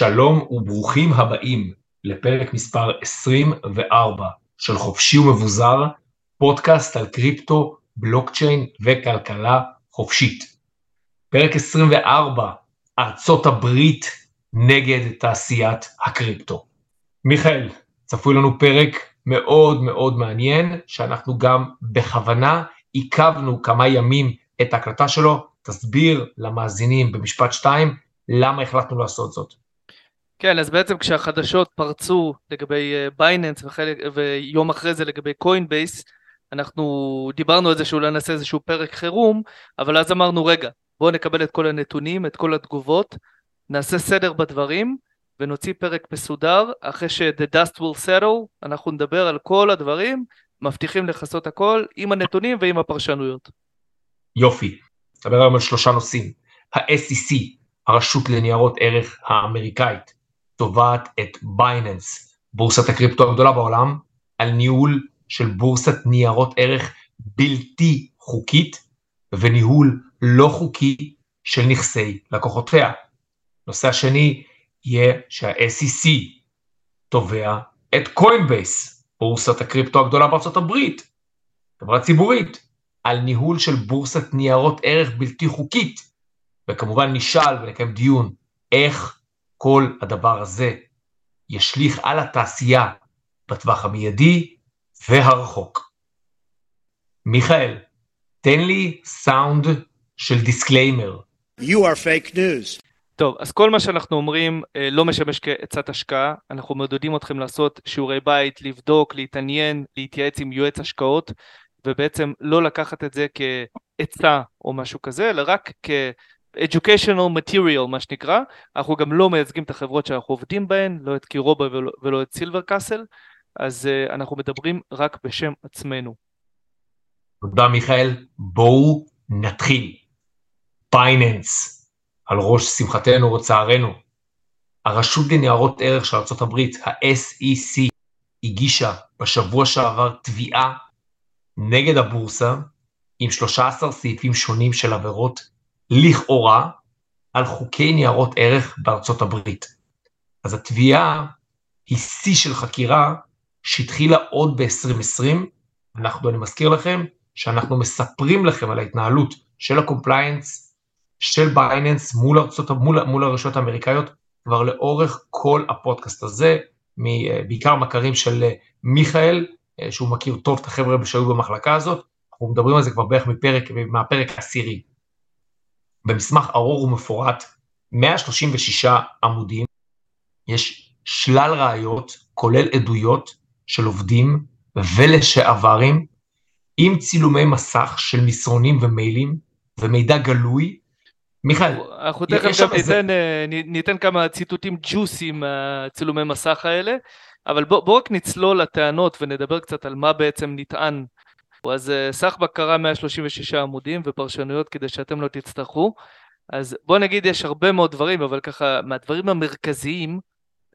שלום וברוכים הבאים לפרק מספר 24 של חופשי ומבוזר, פודקאסט על קריפטו, בלוקצ'יין וכלכלה חופשית. פרק 24, ארצות הברית נגד תעשיית הקריפטו. מיכאל, צפוי לנו פרק מאוד מאוד מעניין, שאנחנו גם בכוונה עיכבנו כמה ימים את ההקלטה שלו, תסביר למאזינים במשפט שתיים למה החלטנו לעשות זאת. כן, אז בעצם כשהחדשות פרצו לגבי Binance uh, ויום אחרי זה לגבי Coinbase, אנחנו דיברנו על זה שאולי נעשה איזשהו פרק חירום, אבל אז אמרנו רגע, בואו נקבל את כל הנתונים, את כל התגובות, נעשה סדר בדברים ונוציא פרק מסודר, אחרי ש-the dust will settle, אנחנו נדבר על כל הדברים, מבטיחים לכסות הכל עם הנתונים ועם הפרשנויות. יופי, נדבר היום על שלושה נושאים. ה-SEC, הרשות לניירות ערך האמריקאית, תובעת את בייננס, בורסת הקריפטו הגדולה בעולם, על ניהול של בורסת ניירות ערך בלתי חוקית וניהול לא חוקי של נכסי לקוחותיה. נושא השני יהיה שה-SEC תובע את קוינבייס, בורסת הקריפטו הגדולה בארצות הברית, חברה ציבורית, על ניהול של בורסת ניירות ערך בלתי חוקית, וכמובן נשאל ונקיים דיון איך כל הדבר הזה ישליך על התעשייה בטווח המיידי והרחוק. מיכאל, תן לי סאונד של disclaimer. You are fake news. טוב, אז כל מה שאנחנו אומרים אה, לא משמש כעצת השקעה, אנחנו מעודדים אתכם לעשות שיעורי בית, לבדוק, להתעניין, להתייעץ עם יועץ השקעות, ובעצם לא לקחת את זה כעצה או משהו כזה, אלא רק כ... educational material מה שנקרא, אנחנו גם לא מייצגים את החברות שאנחנו עובדים בהן, לא את קירובה ולא, ולא את סילבר קאסל, אז uh, אנחנו מדברים רק בשם עצמנו. תודה מיכאל, בואו נתחיל. בייננס, על ראש שמחתנו או צערנו. הרשות לניירות ערך של ארה"ב, ה-SEC, הגישה בשבוע שעבר תביעה נגד הבורסה עם 13 סעיפים שונים של עבירות לכאורה על חוקי ניירות ערך בארצות הברית. אז התביעה היא שיא של חקירה שהתחילה עוד ב-2020, אנחנו, אני מזכיר לכם, שאנחנו מספרים לכם על ההתנהלות של ה compliance, של בייננס מול, ארצות, מול, מול הרשויות האמריקאיות, כבר לאורך כל הפודקאסט הזה, בעיקר מכרים של מיכאל, שהוא מכיר טוב את החבר'ה שהיו במחלקה הזאת, אנחנו מדברים על זה כבר בערך מפרק, מהפרק העשירי. במסמך ארוך ומפורט, 136 עמודים, יש שלל ראיות, כולל עדויות של עובדים ולשעברים, עם צילומי מסך של מסרונים ומיילים ומידע גלוי. מיכאל, אנחנו תכף גם ניתן, אה, ניתן כמה ציטוטים ג'וסים מהצילומי מסך האלה, אבל בוא, בוא רק נצלול לטענות ונדבר קצת על מה בעצם נטען אז אה, סך בקרה 136 עמודים ופרשנויות כדי שאתם לא תצטרכו. אז בוא נגיד יש הרבה מאוד דברים, אבל ככה מהדברים המרכזיים,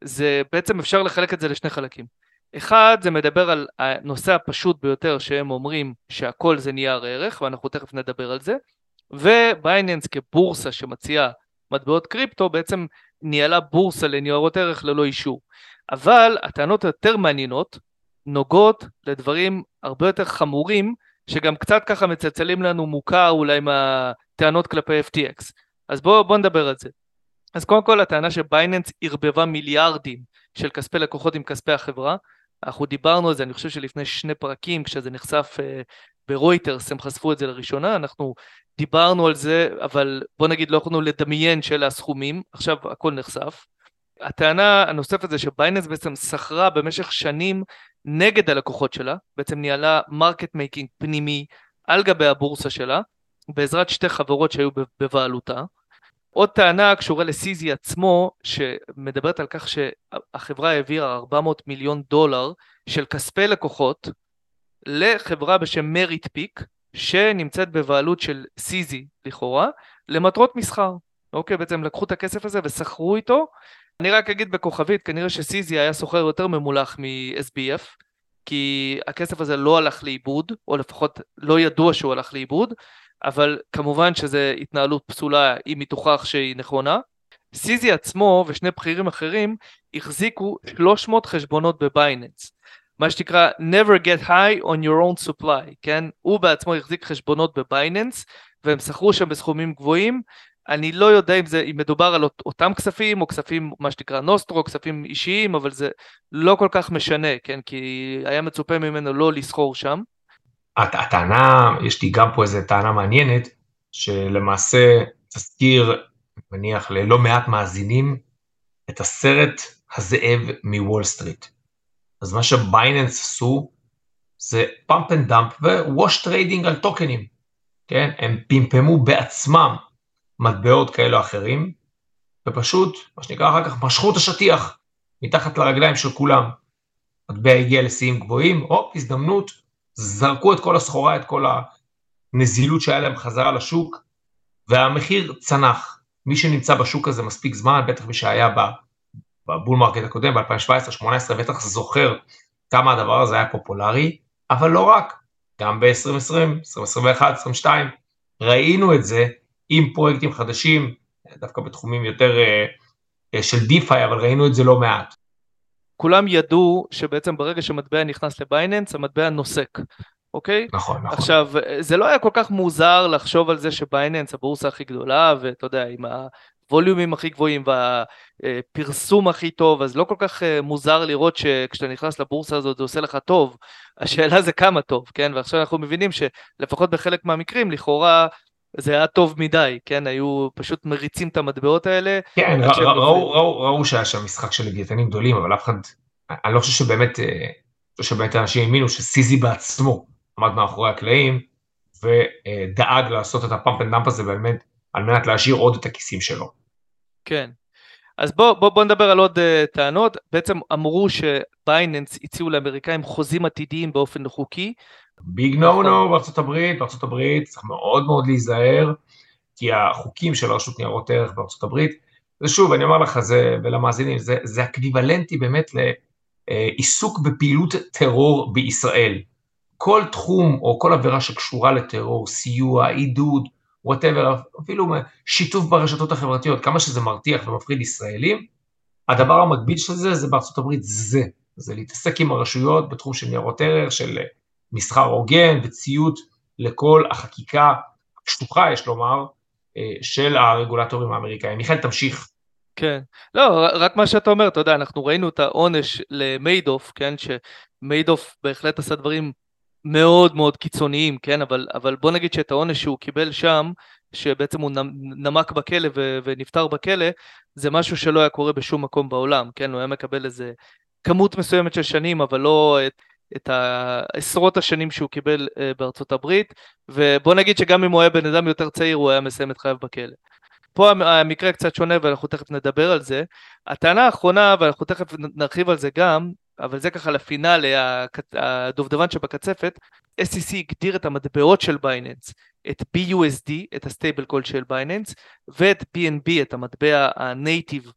זה בעצם אפשר לחלק את זה לשני חלקים. אחד, זה מדבר על הנושא הפשוט ביותר שהם אומרים שהכל זה נייר ערך, ואנחנו תכף נדבר על זה, ובייננס כבורסה שמציעה מטבעות קריפטו בעצם ניהלה בורסה לניירות ערך ללא אישור. אבל הטענות היותר מעניינות נוגעות לדברים הרבה יותר חמורים, שגם קצת ככה מצלצלים לנו מוכר אולי מהטענות כלפי FTX. אז בואו בוא נדבר על זה. אז קודם כל הטענה שבייננס ערבבה מיליארדים של כספי לקוחות עם כספי החברה. אנחנו דיברנו על זה, אני חושב שלפני שני פרקים, כשזה נחשף uh, ברויטרס, הם חשפו את זה לראשונה, אנחנו דיברנו על זה, אבל בוא נגיד לא יכולנו לדמיין שאלה הסכומים, עכשיו הכל נחשף. הטענה הנוספת זה שבייננס בעצם סחרה במשך שנים נגד הלקוחות שלה, בעצם ניהלה market making פנימי על גבי הבורסה שלה, בעזרת שתי חברות שהיו בבעלותה. עוד טענה קשורה ל CZ עצמו, שמדברת על כך שהחברה העבירה 400 מיליון דולר של כספי לקוחות לחברה בשם מריט פיק, שנמצאת בבעלות של סיזי לכאורה, למטרות מסחר. אוקיי, בעצם לקחו את הכסף הזה וסחרו איתו אני רק אגיד בכוכבית, כנראה שסיזי היה סוחר יותר ממולח מ-SBF, כי הכסף הזה לא הלך לאיבוד, או לפחות לא ידוע שהוא הלך לאיבוד, אבל כמובן שזו התנהלות פסולה אם היא תוכח שהיא נכונה. סיזי עצמו ושני בכירים אחרים החזיקו 300 חשבונות בבייננס. מה שנקרא never get high on your own supply, כן? הוא בעצמו החזיק חשבונות בבייננס והם שכרו שם בסכומים גבוהים. אני לא יודע אם, זה, אם מדובר על אותם כספים או כספים מה שנקרא נוסטרו, כספים אישיים, אבל זה לא כל כך משנה, כן? כי היה מצופה ממנו לא לסחור שם. הטענה, יש לי גם פה איזה טענה מעניינת, שלמעשה תזכיר, מניח ללא מעט מאזינים, את הסרט הזאב מוול סטריט. אז מה שבייננס עשו זה pump and dump ו wash trading על טוקנים, כן? הם פמפמו בעצמם מטבעות כאלו או אחרים, ופשוט, מה שנקרא אחר כך, משכו את השטיח מתחת לרגליים של כולם. מטבע הגיע לשיאים גבוהים, הופ, הזדמנות, זרקו את כל הסחורה, את כל הנזילות שהיה להם חזרה לשוק, והמחיר צנח. מי שנמצא בשוק הזה מספיק זמן, בטח מי שהיה ב bull market הקודם, ב-2017-2018, בטח זוכר כמה הדבר הזה היה פופולרי, אבל לא רק, גם ב-2020, 2021, 2022, ראינו את זה עם פרויקטים חדשים, דווקא בתחומים יותר אה, של DeFi, אבל ראינו את זה לא מעט. כולם ידעו שבעצם ברגע שמטבע נכנס לבייננס, המטבע נוסק, אוקיי? נכון, נכון. עכשיו, זה לא היה כל כך מוזר לחשוב על זה שבייננס הבורסה הכי גדולה, ואתה יודע, עם הווליומים הכי גבוהים והפרסום הכי טוב, אז לא כל כך אה, מוזר לראות שכשאתה נכנס לבורסה הזאת זה עושה לך טוב. השאלה זה כמה טוב, כן? ועכשיו אנחנו מבינים שלפחות בחלק מהמקרים, לכאורה זה היה טוב מדי, כן? היו פשוט מריצים את המטבעות האלה. כן, ראו, ראו, ראו, ראו שהיה שם משחק של לוויתנים גדולים, אבל אף אחד, אני לא חושב שבאמת, אה, שבאמת אנשים האמינו ש CZ בעצמו עמד מאחורי הקלעים, ודאג לעשות את ה pump and dump הזה באמת, על מנת להעשיר עוד את הכיסים שלו. כן. אז בוא, בוא, בוא נדבר על עוד אה, טענות. בעצם אמרו שבייננס הציעו לאמריקאים חוזים עתידיים באופן חוקי, big no no בארצות הברית, בארצות הברית צריך מאוד מאוד להיזהר, כי החוקים של הרשות ניירות ערך בארצות הברית, ושוב, אני אומר לך, זה, ולמאזינים, זה, זה אקוויוולנטי באמת לעיסוק בפעילות טרור בישראל. כל תחום או כל עבירה שקשורה לטרור, סיוע, עידוד, whatever, אפילו שיתוף ברשתות החברתיות, כמה שזה מרתיח ומפחיד ישראלים, הדבר המקביל של זה, זה בארצות הברית זה, זה להתעסק עם הרשויות בתחום של ניירות ערך, של מסחר הוגן וציות לכל החקיקה הקשוחה, יש לומר, אה, של הרגולטורים האמריקאים. מיכאל, תמשיך. כן, לא, רק מה שאתה אומר, אתה יודע, אנחנו ראינו את העונש למיידוף, כן, שמיידוף בהחלט עשה דברים מאוד מאוד קיצוניים, כן, אבל, אבל בוא נגיד שאת העונש שהוא קיבל שם, שבעצם הוא נמק בכלא ו- ונפטר בכלא, זה משהו שלא היה קורה בשום מקום בעולם, כן, הוא היה מקבל איזה כמות מסוימת של שנים, אבל לא את את העשרות השנים שהוא קיבל אה, בארצות הברית, ובוא נגיד שגם אם הוא היה בן אדם יותר צעיר הוא היה מסיים את חייו בכלא. פה המקרה קצת שונה ואנחנו תכף נדבר על זה. הטענה האחרונה, ואנחנו תכף נרחיב על זה גם, אבל זה ככה לפינאלה, הדובדבן שבקצפת, SEC הגדיר את המטבעות של בייננס, את BUSD, את ה stable coin של בייננס, ואת BNB, את המטבע ה native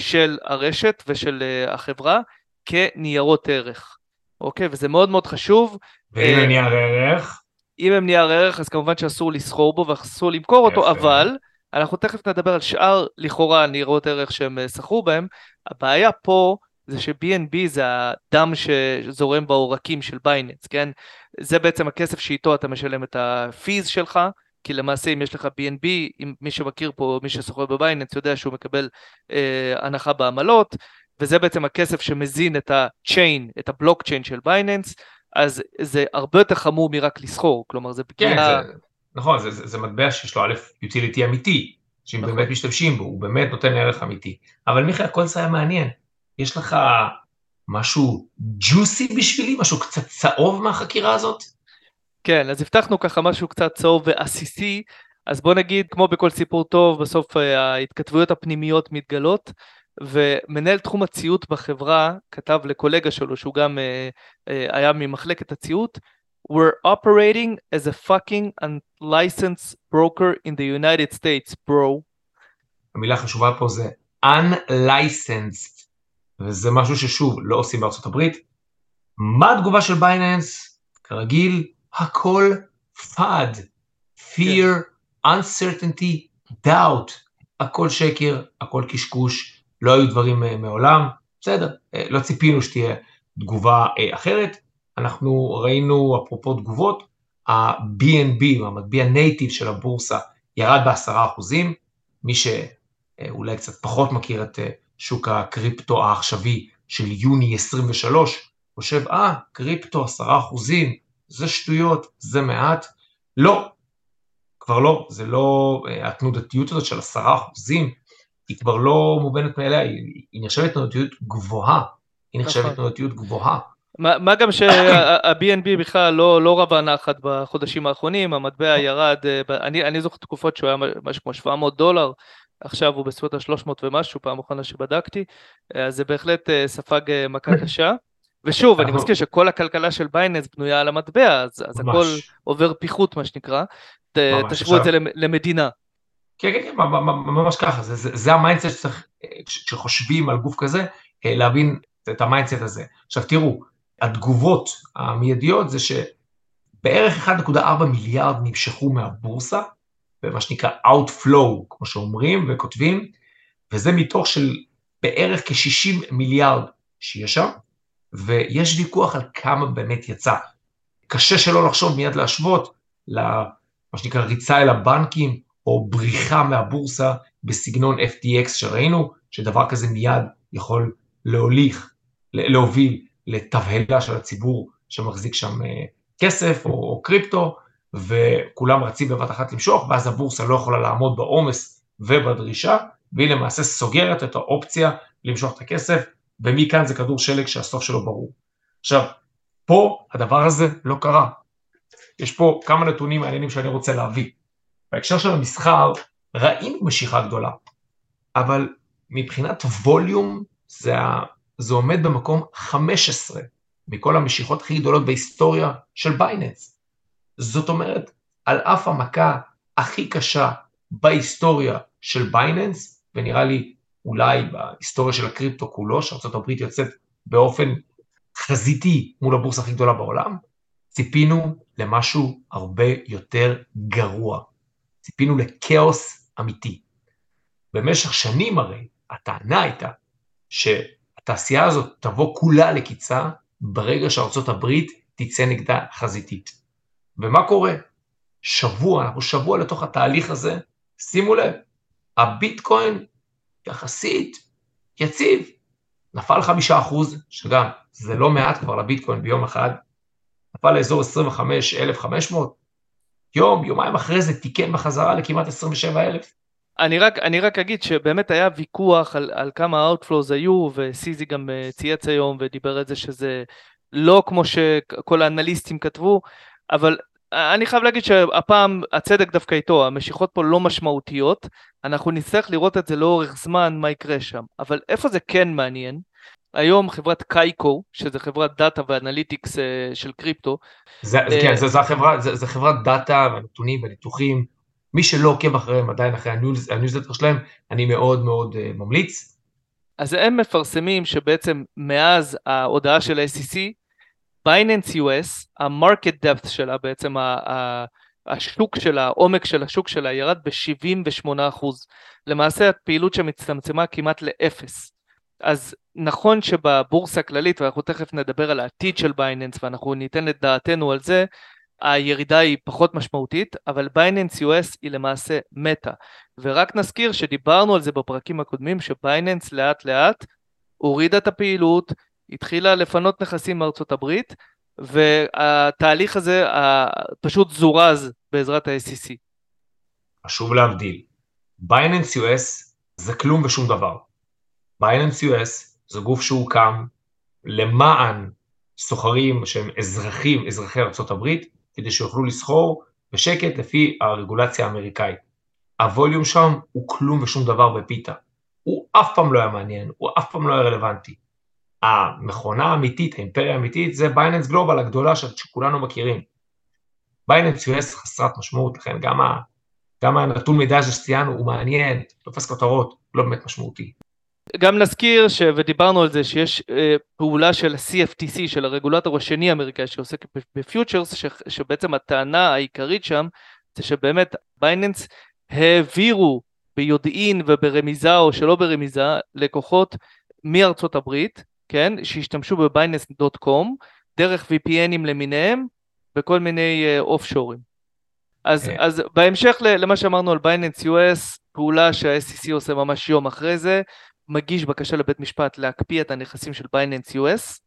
של הרשת ושל אה, החברה, כניירות ערך. אוקיי? וזה מאוד מאוד חשוב. ואם הם אה, נייר ערך? אם הם נייר ערך, אז כמובן שאסור לסחור בו ואסור למכור אותו, אבל אנחנו תכף נדבר על שאר לכאורה ניירות ערך שהם אה, סחרו בהם. הבעיה פה זה ש-BNB זה הדם שזורם בעורקים של בייננס, כן? זה בעצם הכסף שאיתו אתה משלם את ה fees שלך, כי למעשה אם יש לך BNB, אם מי שמכיר פה, מי שסוחר בבייננס יודע שהוא מקבל אה, הנחה בעמלות, וזה בעצם הכסף שמזין את ה-chain, את הבלוקצ'יין של בייננס, אז זה הרבה יותר חמור מרק לסחור, כלומר זה פגיעה... כן, זה, נכון, זה, זה, זה מטבע שיש לו א', יוטיליטי אמיתי, שאם נכון. באמת משתמשים בו, הוא באמת נותן ערך אמיתי. אבל מיכאל, הכל זה היה מעניין. יש לך משהו ג'וסי בשבילי, משהו קצת צהוב מהחקירה הזאת? כן, אז הבטחנו ככה משהו קצת צהוב ועסיסי, אז בוא נגיד, כמו בכל סיפור טוב, בסוף אה, ההתכתבויות הפנימיות מתגלות. ומנהל תחום הציות בחברה כתב לקולגה שלו, שהוא גם uh, uh, היה ממחלקת הציות, We're operating as a fucking unlicensed broker in the United States, bro. המילה החשובה פה זה unlicensed, וזה משהו ששוב, לא עושים בארצות הברית. מה התגובה של בייננס? כרגיל, הכל FUD, fear, כן. uncertainty, doubt. הכל שקר, הכל קשקוש, לא היו דברים מעולם, בסדר, לא ציפינו שתהיה תגובה אחרת. אנחנו ראינו, אפרופו תגובות, ה-BNB, המטבע native של הבורסה, ירד בעשרה אחוזים. מי שאולי קצת פחות מכיר את שוק הקריפטו העכשווי של יוני 23, חושב, אה, קריפטו עשרה אחוזים, זה שטויות, זה מעט. לא, כבר לא, זה לא, התנודתיות הזאת של עשרה אחוזים, היא כבר לא מובנת מאליה, היא, היא נחשבת תנודתיות גבוהה, היא נחשבת נכון. תנודתיות גבוהה. מה, מה גם שה-BNB בכלל לא, לא רבה נחת בחודשים האחרונים, המטבע ירד, אה, אני, אני זוכר תקופות שהוא היה משהו כמו 700 דולר, עכשיו הוא בסביבות ה-300 ומשהו, פעם אחרונה שבדקתי, אז אה, זה בהחלט אה, ספג מכה קשה. ושוב, אני מזכיר שכל הכלכלה של בייננס בנויה על המטבע, אז, אז הכל עובר פיחות, מה שנקרא. תשוו את זה למדינה. כן, כן, כן, ממש ככה, זה, זה, זה ה mindset שצריך, כשחושבים על גוף כזה, להבין את ה mindset הזה. עכשיו תראו, התגובות המיידיות זה שבערך 1.4 מיליארד נמשכו מהבורסה, במה שנקרא Outflow, כמו שאומרים וכותבים, וזה מתוך של בערך כ-60 מיליארד שיש שם, ויש ויכוח על כמה באמת יצא. קשה שלא לחשוב מיד להשוות למה שנקרא ריצה אל הבנקים, או בריחה מהבורסה בסגנון FTX שראינו, שדבר כזה מיד יכול להוליך, להוביל לתבהלה של הציבור שמחזיק שם אה, כסף או, או קריפטו, וכולם רצים בבת אחת למשוך, ואז הבורסה לא יכולה לעמוד בעומס ובדרישה, והיא למעשה סוגרת את האופציה למשוך את הכסף, ומכאן זה כדור שלג שהסוף שלו ברור. עכשיו, פה הדבר הזה לא קרה. יש פה כמה נתונים מעניינים שאני רוצה להביא. בהקשר של המסחר, ראינו משיכה גדולה, אבל מבחינת ווליום זה, זה עומד במקום 15 מכל המשיכות הכי גדולות בהיסטוריה של בייננס. זאת אומרת, על אף המכה הכי קשה בהיסטוריה של בייננס, ונראה לי אולי בהיסטוריה של הקריפטו כולו, שארה"ב יוצאת באופן חזיתי מול הבורסה הכי גדולה בעולם, ציפינו למשהו הרבה יותר גרוע. ציפינו לכאוס אמיתי. במשך שנים הרי הטענה הייתה שהתעשייה הזאת תבוא כולה לקיצה ברגע שארצות הברית תצא נגדה חזיתית. ומה קורה? שבוע, אנחנו שבוע לתוך התהליך הזה, שימו לב, הביטקוין יחסית יציב, נפל חמישה אחוז, שגם זה לא מעט כבר לביטקוין ביום אחד, נפל לאזור 25,500, יום, יומיים אחרי זה תיקן בחזרה לכמעט 27,000. אני רק, אני רק אגיד שבאמת היה ויכוח על, על כמה Outflows היו, ו CZ גם אה, צייץ היום ודיבר על זה שזה לא כמו שכל האנליסטים כתבו, אבל אני חייב להגיד שהפעם הצדק דווקא איתו, המשיכות פה לא משמעותיות, אנחנו נצטרך לראות את זה לאורך זמן, מה יקרה שם. אבל איפה זה כן מעניין? היום חברת Kaiko, שזה חברת דאטה ו analytics אה, של קריפטו. זה, זה, כן, זה, זה, החברה, זה, זה חברת דאטה והנתונים והניתוחים. מי שלא עוקב אחריהם עדיין אחרי הניוזלטר שלהם, אני מאוד מאוד אה, ממליץ. אז הם מפרסמים שבעצם מאז ההודעה של ה-SEC, בייננס US, ה market depth שלה בעצם, השוק שלה, העומק של השוק שלה ירד ב-78%. למעשה הפעילות שם הצטמצמה כמעט לאפס. אז נכון שבבורסה הכללית, ואנחנו תכף נדבר על העתיד של בייננס ואנחנו ניתן את דעתנו על זה, הירידה היא פחות משמעותית, אבל בייננס US היא למעשה מתה. ורק נזכיר שדיברנו על זה בפרקים הקודמים, שבייננס לאט לאט הורידה את הפעילות, התחילה לפנות נכסים מארצות הברית, והתהליך הזה פשוט זורז בעזרת ה-SEC. חשוב להבדיל. בייננס US זה כלום ושום דבר. בייננס US זה גוף שהוקם למען סוחרים שהם אזרחים, אזרחי ארה"ב, כדי שיוכלו לסחור בשקט לפי הרגולציה האמריקאית. ה volume שם הוא כלום ושום דבר בפיתה. הוא אף פעם לא היה מעניין, הוא אף פעם לא היה רלוונטי. המכונה האמיתית, האימפריה האמיתית, זה בייננס גלובל הגדולה שכולנו מכירים. בייננס US חסרת משמעות, לכן גם, ה, גם הנתון מידע שציינו הוא מעניין, תופס כותרות, לא באמת משמעותי. גם נזכיר, ש... ודיברנו על זה, שיש אה, פעולה של ה-CFTC, של הרגולטור השני האמריקאי שעוסק ב futures, ש... שבעצם הטענה העיקרית שם זה שבאמת בייננס העבירו ביודעין וברמיזה או שלא ברמיזה לקוחות מארצות הברית, כן, שהשתמשו בבייננס.קום דרך VPNים למיניהם וכל מיני אופשורים. אה, אז, okay. אז בהמשך למה שאמרנו על בייננס US, פעולה שה-SEC עושה ממש יום אחרי זה, מגיש בקשה לבית משפט להקפיא את הנכסים של בייננס US,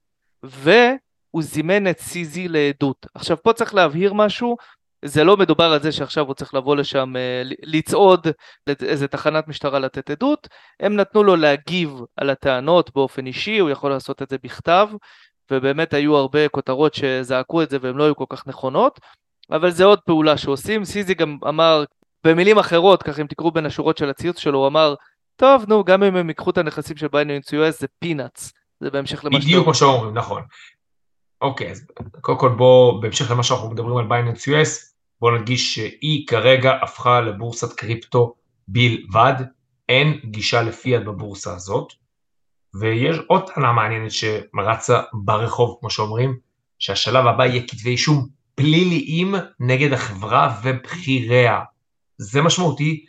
והוא זימן את CZ לעדות. עכשיו פה צריך להבהיר משהו, זה לא מדובר על זה שעכשיו הוא צריך לבוא לשם אה, לצעוד לאיזה תחנת משטרה לתת עדות, הם נתנו לו להגיב על הטענות באופן אישי, הוא יכול לעשות את זה בכתב, ובאמת היו הרבה כותרות שזעקו את זה והן לא היו כל כך נכונות, אבל זה עוד פעולה שעושים. סיזי גם אמר, במילים אחרות, ככה אם תקראו בין השורות של הציוץ שלו, הוא אמר, טוב, נו, גם אם הם ייקחו את הנכסים של בייננס US זה peanuts. זה בהמשך למה בדיוק כמו שאומרים, נכון. אוקיי, אז קודם כל בוא, בהמשך למה שאנחנו מדברים על בייננס US, בוא נדגיש שהיא כרגע הפכה לבורסת קריפטו בלבד, אין גישה לפיאט בבורסה הזאת, ויש עוד טענה מעניינת שרצה ברחוב, כמו שאומרים, שהשלב הבא יהיה כתבי אישום פליליים נגד החברה ובכיריה. זה משמעותי.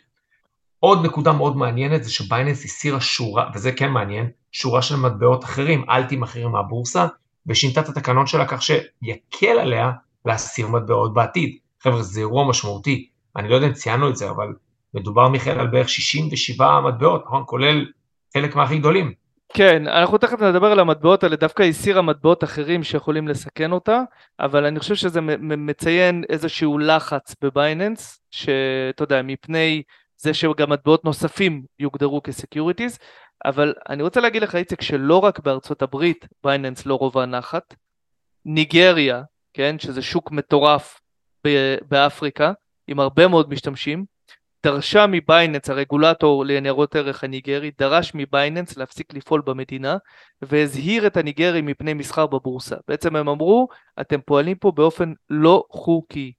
עוד נקודה מאוד מעניינת זה שבייננס הסירה שורה, וזה כן מעניין, שורה של מטבעות אחרים, אלטים אחרים מהבורסה, ושינתה את התקנון שלה כך שיקל עליה להסיר מטבעות בעתיד. חבר'ה, זה אירוע משמעותי. אני לא יודע אם ציינו את זה, אבל מדובר, מיכאל, על בערך 67 מטבעות, נכון? כולל חלק מהכי גדולים. כן, אנחנו תכף נדבר על המטבעות האלה, דווקא הסירה מטבעות אחרים שיכולים לסכן אותה, אבל אני חושב שזה מציין איזשהו לחץ בבייננס, שאתה יודע, מפני זה שגם מטבעות נוספים יוגדרו כ securities, אבל אני רוצה להגיד לך, איציק, שלא רק בארצות הברית בייננס לא רווה נחת, ניגריה, כן, שזה שוק מטורף באפריקה, עם הרבה מאוד משתמשים, דרשה מבייננס, הרגולטור לניירות ערך הניגרי, דרש מבייננס להפסיק לפעול במדינה והזהיר את הניגרים מפני מסחר בבורסה. בעצם הם אמרו, אתם פועלים פה באופן לא חוקי.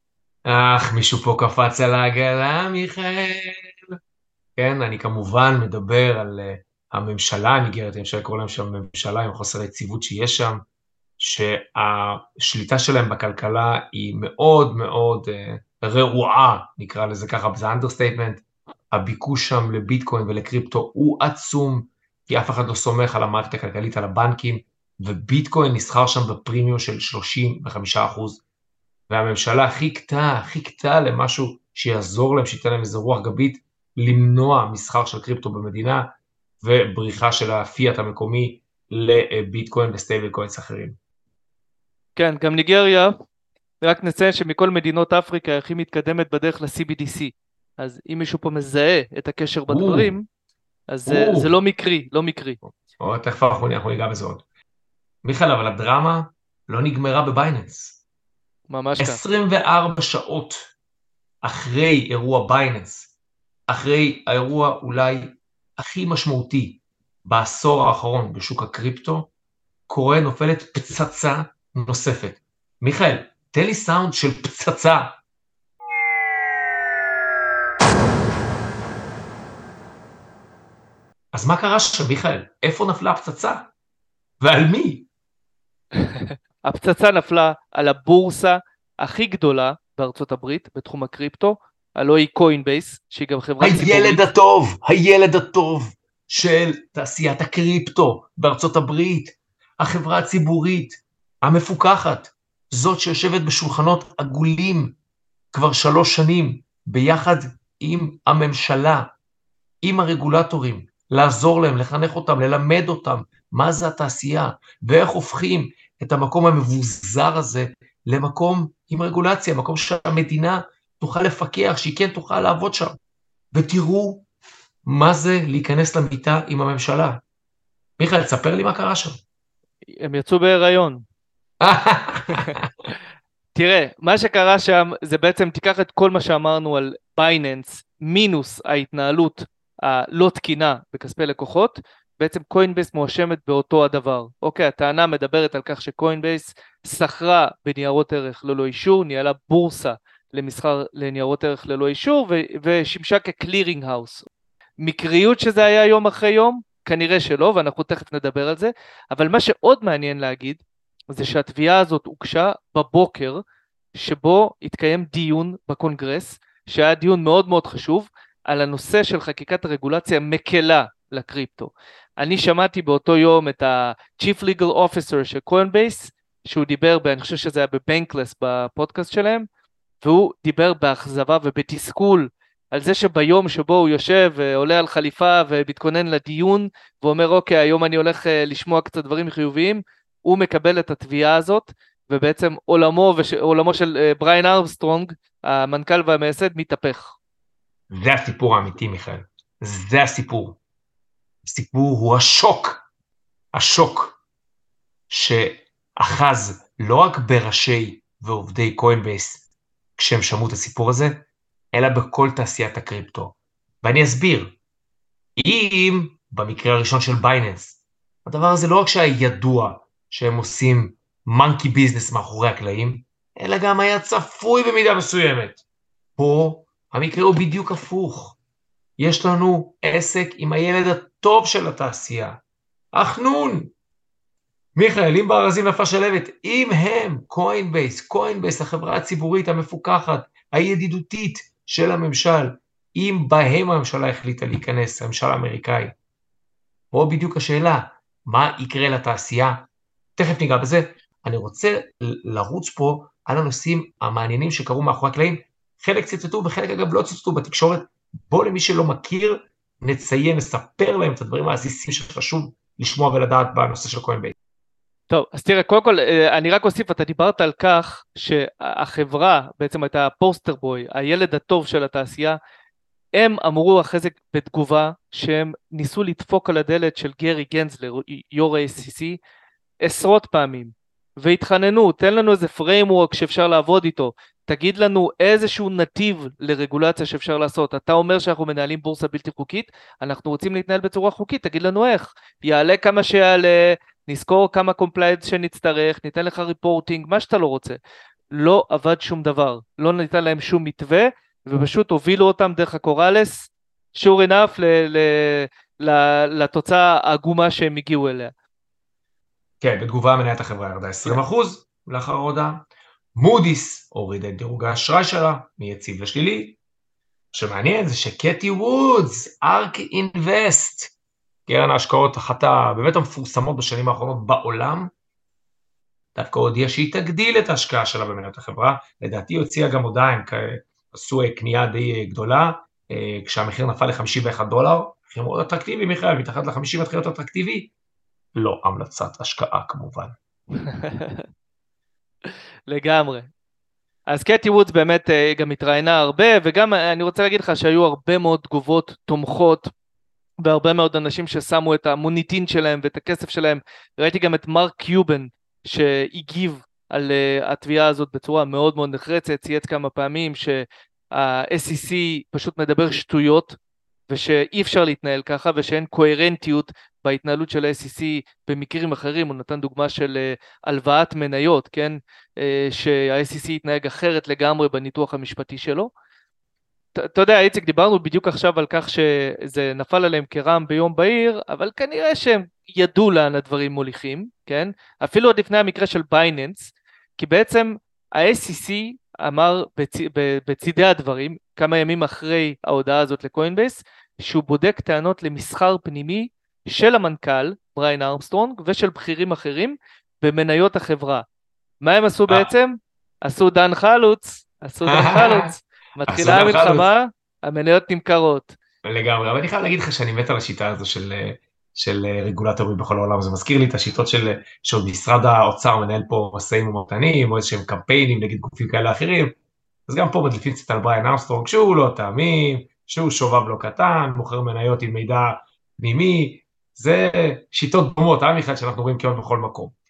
אך, מישהו פה קפץ על העגלה, מיכאל. כן, אני כמובן מדבר על אה, הממשלה הניגרית, אפשר לקרוא להם שם ממשלה עם חוסר היציבות שיש שם, שהשליטה שלהם בכלכלה היא מאוד מאוד אה, רעועה, נקרא לזה ככה, זה understatement, הביקוש שם לביטקוין ולקריפטו הוא עצום, כי אף אחד לא סומך על המערכת הכלכלית, על הבנקים, וביטקוין נסחר שם בפרימיום של 35%, והממשלה חיכתה, חיכתה למשהו שיעזור להם, שייתן להם איזה רוח גבית, למנוע מסחר של קריפטו במדינה, ובריחה של הפיאט המקומי לביטקוין ו stablecoins אחרים. כן, גם ניגריה רק נציין שמכל מדינות אפריקה היא הכי מתקדמת בדרך ל-CBDC. אז אם מישהו פה מזהה את הקשר בדברים, אז זה, זה לא מקרי, לא מקרי. או, תכף אנחנו ניגע בזה עוד. מיכאל, אבל הדרמה לא נגמרה בבייננס. ממש ככה. 24 שעות אחרי אירוע בייננס, אחרי האירוע אולי הכי משמעותי בעשור האחרון בשוק הקריפטו, קורה נופלת פצצה נוספת. מיכאל, תן לי סאונד של פצצה. אז מה קרה שם, מיכאל? איפה נפלה הפצצה? ועל מי? הפצצה נפלה על הבורסה הכי גדולה בארצות הברית בתחום הקריפטו, הלוא היא קוינבייס, שהיא גם חברה ציבורית. הילד הטוב, הילד הטוב של תעשיית הקריפטו בארצות הברית, החברה הציבורית המפוקחת, זאת שיושבת בשולחנות עגולים כבר שלוש שנים, ביחד עם הממשלה, עם הרגולטורים, לעזור להם, לחנך אותם, ללמד אותם מה זה התעשייה, ואיך הופכים את המקום המבוזר הזה למקום עם רגולציה, מקום שהמדינה תוכל לפקח, שהיא כן תוכל לעבוד שם. ותראו מה זה להיכנס למיטה עם הממשלה. מיכאל, תספר לי מה קרה שם. הם יצאו בהיריון. תראה, מה שקרה שם זה בעצם תיקח את כל מה שאמרנו על בייננס מינוס ההתנהלות הלא תקינה בכספי לקוחות, בעצם קוינבייס מואשמת באותו הדבר. אוקיי, הטענה מדברת על כך שקוינבייס סחרה בניירות ערך ללא אישור, ניהלה בורסה למסחר לניירות ערך ללא אישור ו- ושימשה כ clearing house. מקריות שזה היה יום אחרי יום? כנראה שלא, ואנחנו תכף נדבר על זה, אבל מה שעוד מעניין להגיד, זה שהתביעה הזאת הוגשה בבוקר שבו התקיים דיון בקונגרס, שהיה דיון מאוד מאוד חשוב, על הנושא של חקיקת הרגולציה מקלה לקריפטו. אני שמעתי באותו יום את ה-Chief Legal Officer של קוינבייס, שהוא דיבר, ב, אני חושב שזה היה בבנקלס בפודקאסט שלהם, והוא דיבר באכזבה ובתסכול על זה שביום שבו הוא יושב ועולה על חליפה ומתכונן לדיון ואומר אוקיי היום אני הולך אה, לשמוע קצת דברים חיוביים, הוא מקבל את התביעה הזאת ובעצם עולמו, וש... עולמו של אה, בריין ארמסטרונג, המנכ"ל והמייסד, מתהפך. זה הסיפור האמיתי מיכאל, זה הסיפור. הסיפור הוא השוק, השוק שאחז לא רק בראשי ועובדי קוינבייס כשהם שמעו את הסיפור הזה, אלא בכל תעשיית הקריפטו. ואני אסביר. אם במקרה הראשון של בייננס, הדבר הזה לא רק שהיה ידוע שהם עושים monkey business מאחורי הקלעים, אלא גם היה צפוי במידה מסוימת. פה המקרה הוא בדיוק הפוך. יש לנו עסק עם הילד הטוב של התעשייה, החנון. מיכאל, אם בארזים נפלה שלהבת, אם הם, קוינבייס, קוינבייס, החברה הציבורית המפוקחת, הידידותית של הממשל, אם בהם הממשלה החליטה להיכנס, הממשל האמריקאי. פה בדיוק השאלה, מה יקרה לתעשייה? תכף ניגע בזה. אני רוצה לרוץ פה על הנושאים המעניינים שקרו מאחורי הקלעים. חלק ציטטו וחלק אגב לא ציטטו בתקשורת. בוא למי שלא מכיר, נציין, נספר להם את הדברים העסיסיים שחשוב לשמוע ולדעת בנושא של בית. טוב, אז תראה, קודם כל, אה, אני רק אוסיף, אתה דיברת על כך שהחברה, בעצם הייתה הפוסטר בוי, הילד הטוב של התעשייה, הם אמרו אחרי זה בתגובה שהם ניסו לדפוק על הדלת של גרי גנזלר, יו"ר ה-ACC, עשרות פעמים, והתחננו, תן לנו איזה framework שאפשר לעבוד איתו, תגיד לנו איזשהו נתיב לרגולציה שאפשר לעשות. אתה אומר שאנחנו מנהלים בורסה בלתי חוקית, אנחנו רוצים להתנהל בצורה חוקית, תגיד לנו איך. יעלה כמה שיעלה, נשכור כמה compliance שנצטרך, ניתן לך reporting, מה שאתה לא רוצה. לא עבד שום דבר, לא ניתן להם שום מתווה, ופשוט הובילו אותם דרך ה corrals, ל- ל- לתוצאה העגומה שהם הגיעו אליה. כן, בתגובה מניית החברה ירדה 20% לאחר ההודעה. מודיס הורידה את דירוג האשראי שלה מיציב לשלילי. שמעניין זה שקטי וודס, ארק אינבסט, קרן ההשקעות אחת הבאמת המפורסמות בשנים האחרונות בעולם, דווקא הודיעה שהיא תגדיל את ההשקעה שלה במניות החברה, לדעתי הוציאה גם הודעה, הם עשו קנייה די גדולה, אה, כשהמחיר נפל ל-51 דולר, מחיר מאוד אטרקטיבי מיכאל, מתחת ל-50 מתחיל להיות אטרקטיבי, לא המלצת השקעה כמובן. לגמרי. אז קטי וודס באמת אה, גם התראיינה הרבה, וגם אה, אני רוצה להגיד לך שהיו הרבה מאוד תגובות תומכות, והרבה מאוד אנשים ששמו את המוניטין שלהם ואת הכסף שלהם. ראיתי גם את מרק קיובן שהגיב על uh, התביעה הזאת בצורה מאוד מאוד נחרצת, צייץ כמה פעמים שה-SEC פשוט מדבר שטויות, ושאי אפשר להתנהל ככה, ושאין קוהרנטיות בהתנהלות של ה-SEC במקרים אחרים, הוא נתן דוגמה של uh, הלוואת מניות, כן? Uh, שה-SEC התנהג אחרת לגמרי בניתוח המשפטי שלו. אתה יודע, איציק, דיברנו בדיוק עכשיו על כך שזה נפל עליהם כרעם ביום בהיר, אבל כנראה שהם ידעו לאן הדברים מוליכים, כן? אפילו עוד לפני המקרה של בייננס, כי בעצם ה-SEC אמר בצ... בצידי הדברים, כמה ימים אחרי ההודעה הזאת לקוינבייס, שהוא בודק טענות למסחר פנימי של המנכ"ל, בריין ארמסטרונג, ושל בכירים אחרים במניות החברה. מה הם עשו אה. בעצם? עשו דן חלוץ, עשו דן חלוץ. מתחילה המלחמה, המניות נמכרות. לגמרי, אבל אני חייב להגיד לך שאני מת על השיטה הזו של, של רגולטורים בכל העולם, זה מזכיר לי את השיטות של, שעוד משרד האוצר מנהל פה משאים ומתנים, או איזשהם קמפיינים נגד גופים כאלה אחרים, אז גם פה מדליפים קצת על בריין ארמסטרונג, שהוא לא תאמין, שהוא שובב לא קטן, מוכר מניות עם מידע פנימי, זה שיטות דומות, אה מיכאל, שאנחנו רואים כמעט בכל מקום.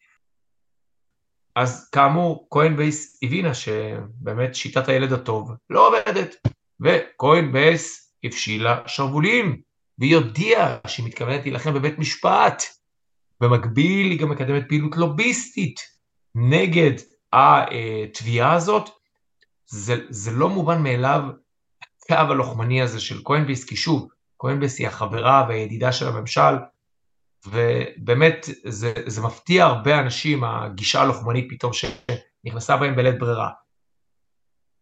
אז כאמור, קוינבייס הבינה שבאמת שיטת הילד הטוב לא עובדת, וקוינבייס הפשילה שרוולים, והיא הודיעה שהיא מתכוונת להילחם בבית משפט. במקביל היא גם מקדמת פעילות לוביסטית נגד התביעה הזאת. זה, זה לא מובן מאליו הקו הלוחמני הזה של קוינבייס, כי שוב, קוינבייס היא החברה והידידה של הממשל, ובאמת זה, זה מפתיע הרבה אנשים, הגישה הלוחמנית פתאום שנכנסה בהם בלית ברירה.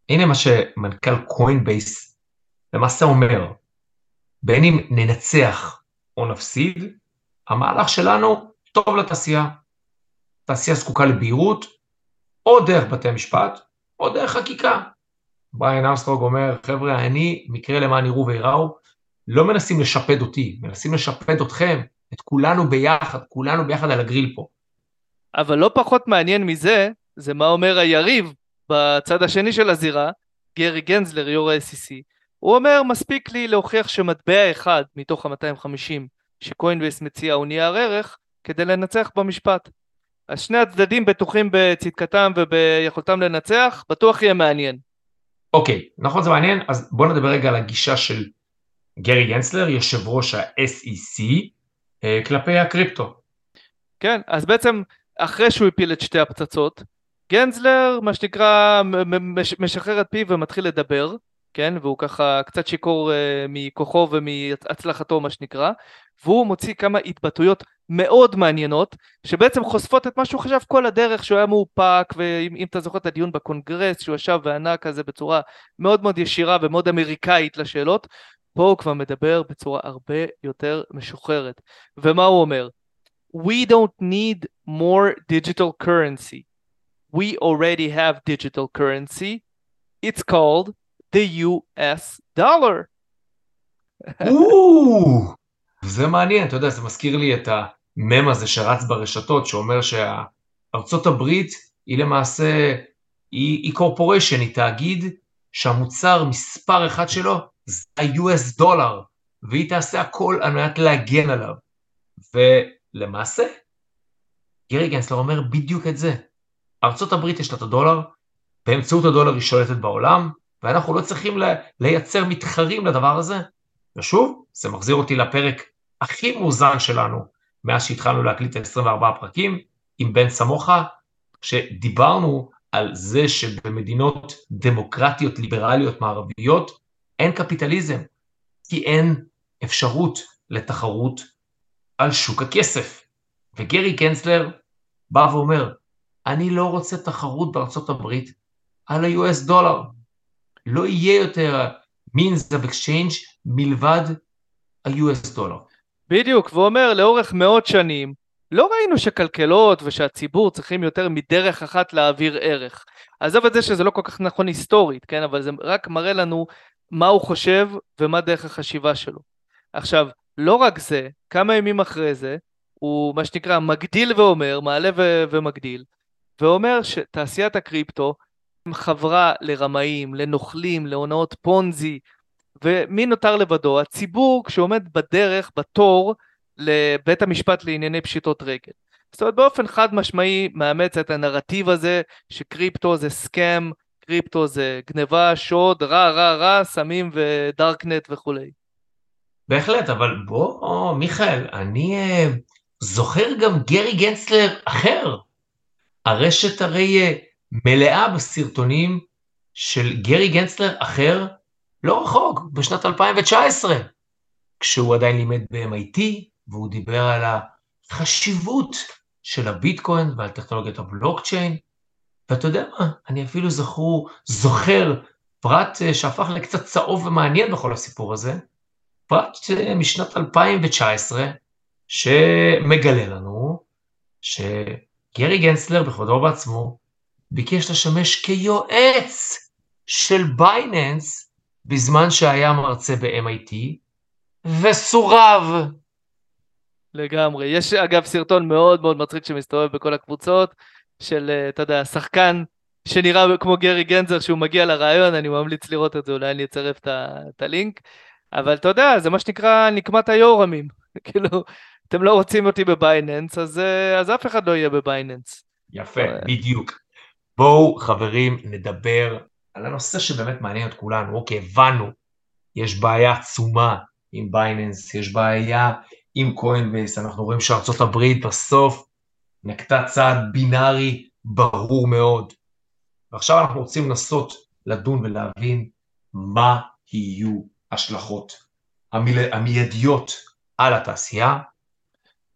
הנה מה שמנכ"ל קוינבייס למעשה אומר, בין אם ננצח או נפסיד, המהלך שלנו טוב לתעשייה. תעשייה זקוקה לבהירות, או דרך בתי המשפט, או דרך חקיקה. בריין אמסטרוג אומר, חבר'ה, אני, מקרה למען יראו וייראו, לא מנסים לשפד אותי, מנסים לשפד אתכם, את כולנו ביחד, כולנו ביחד על הגריל פה. אבל לא פחות מעניין מזה, זה מה אומר היריב בצד השני של הזירה, גרי גנזלר, יו"ר ה-SEC. הוא אומר, מספיק לי להוכיח שמטבע אחד מתוך ה-250 שקוינבייס מציע הוא נייר ערך, כדי לנצח במשפט. אז שני הצדדים בטוחים בצדקתם וביכולתם לנצח, בטוח יהיה מעניין. אוקיי, נכון זה מעניין, אז בוא נדבר רגע על הגישה של גרי גנסלר, יושב ראש ה-SEC, כלפי הקריפטו. כן, אז בעצם אחרי שהוא הפיל את שתי הפצצות, גנזלר, מה שנקרא, משחרר את פיו ומתחיל לדבר, כן, והוא ככה קצת שיכור uh, מכוחו ומהצלחתו, מה שנקרא, והוא מוציא כמה התבטאויות מאוד מעניינות, שבעצם חושפות את מה שהוא חשב כל הדרך, שהוא היה מאופק, ואם אתה זוכר את הדיון בקונגרס, שהוא ישב וענה כזה בצורה מאוד מאוד ישירה ומאוד אמריקאית לשאלות, פה הוא כבר מדבר בצורה הרבה יותר משוחררת. ומה הוא אומר? We don't need more digital currency. We already have digital currency. It's called the US dollar. זה מעניין, אתה יודע, זה מזכיר לי את המם הזה שרץ ברשתות, שאומר שארצות הברית היא למעשה, היא, קורפוריישן, היא תאגיד שהמוצר מספר אחד שלו זה ה-US דולר, והיא תעשה הכל על מנת להגן עליו. ולמעשה, גרי גנסלר אומר בדיוק את זה. ארצות הברית יש לה את הדולר, באמצעות הדולר היא שולטת בעולם, ואנחנו לא צריכים לייצר מתחרים לדבר הזה. ושוב, זה מחזיר אותי לפרק הכי מאוזן שלנו מאז שהתחלנו להקליט 24 פרקים עם בן סמוכה, שדיברנו על זה שבמדינות דמוקרטיות ליברליות מערביות אין קפיטליזם, כי אין אפשרות לתחרות על שוק הכסף. וגרי קנצלר בא ואומר, אני לא רוצה תחרות בארצות הברית על ה-US דולר. לא יהיה יותר means of exchange מלבד ה-US דולר. בדיוק, והוא אומר, לאורך מאות שנים, לא ראינו שכלכלות ושהציבור צריכים יותר מדרך אחת להעביר ערך. עזוב את זה שזה לא כל כך נכון היסטורית, כן? אבל זה רק מראה לנו מה הוא חושב ומה דרך החשיבה שלו. עכשיו, לא רק זה, כמה ימים אחרי זה, הוא מה שנקרא מגדיל ואומר, מעלה ו- ומגדיל, ואומר שתעשיית הקריפטו חברה לרמאים, לנוכלים, להונאות פונזי, ומי נותר לבדו? הציבור כשעומד בדרך, בתור, לבית המשפט לענייני פשיטות רגל. זאת אומרת באופן חד משמעי מאמץ את הנרטיב הזה שקריפטו זה סכם, קריפטו זה גניבה, שוד, רע רע רע, סמים ודארקנט וכולי. בהחלט, אבל בוא, מיכאל, אני אה, זוכר גם גרי גנצלר אחר. הרשת הרי אה, מלאה בסרטונים של גרי גנצלר אחר, לא רחוק, בשנת 2019, כשהוא עדיין לימד ב-MIT, והוא דיבר על החשיבות של הביטקוין ועל טכנולוגיית הבלוקצ'יין, ואתה יודע מה, אני אפילו זכרו, זוכר פרט אה, שהפך לקצת צהוב ומעניין בכל הסיפור הזה, פרט אה, משנת 2019, שמגלה לנו שגרי גנצלר בכבודו ובעצמו ביקש לשמש כיועץ של בייננס בזמן שהיה מרצה ב-MIT, וסורב. לגמרי. יש אגב סרטון מאוד מאוד מצחיק שמסתובב בכל הקבוצות, של, אה, אתה יודע, שחקן שנראה כמו גרי גנזר שהוא מגיע לרעיון, אני ממליץ לראות את זה, אולי אני אצרף את הלינק. אבל אתה יודע, זה מה שנקרא נקמת היורמים. כאילו, אתם לא רוצים אותי בבייננס, אז, אה, אז אף אחד לא יהיה בבייננס. יפה, בדיוק. בואו חברים נדבר על הנושא שבאמת מעניין את כולנו. אוקיי, הבנו, יש בעיה עצומה עם בייננס, יש בעיה עם קוינבייס, אנחנו רואים שארצות הברית בסוף נקטה צעד בינארי ברור מאוד. ועכשיו אנחנו רוצים לנסות לדון ולהבין מה יהיו השלכות המיידיות על התעשייה,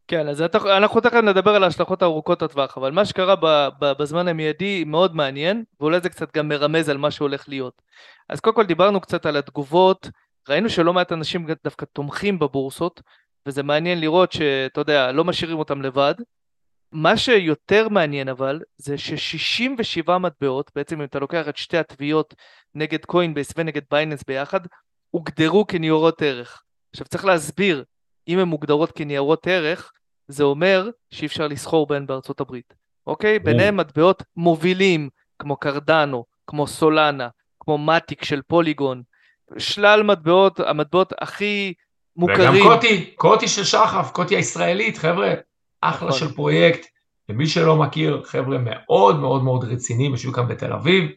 כן, אז אנחנו תכף נדבר על ההשלכות הארוכות הטווח, אבל מה שקרה בזמן המיידי מאוד מעניין, ואולי זה קצת גם מרמז על מה שהולך להיות. אז קודם כל דיברנו קצת על התגובות ראינו שלא מעט אנשים דווקא תומכים בבורסות, וזה מעניין לראות שאתה יודע, לא משאירים אותם לבד. מה שיותר מעניין אבל, זה ש-67 מטבעות, בעצם אם אתה לוקח את שתי התביעות נגד קוינבייס ונגד בייננס ביחד, הוגדרו כניירות ערך. עכשיו צריך להסביר, אם הן מוגדרות כניירות ערך, זה אומר שאי אפשר לסחור בהן בארצות הברית, אוקיי? ביניהם מטבעות מובילים, כמו קרדנו, כמו סולנה, כמו מטיק של פוליגון, שלל מטבעות, המטבעות הכי מוכרים. וגם קוטי, קוטי של שחף, קוטי הישראלית, חבר'ה, אחלה נכון. של פרויקט. למי שלא מכיר, חבר'ה מאוד מאוד מאוד רציניים, יושבים כאן בתל אביב,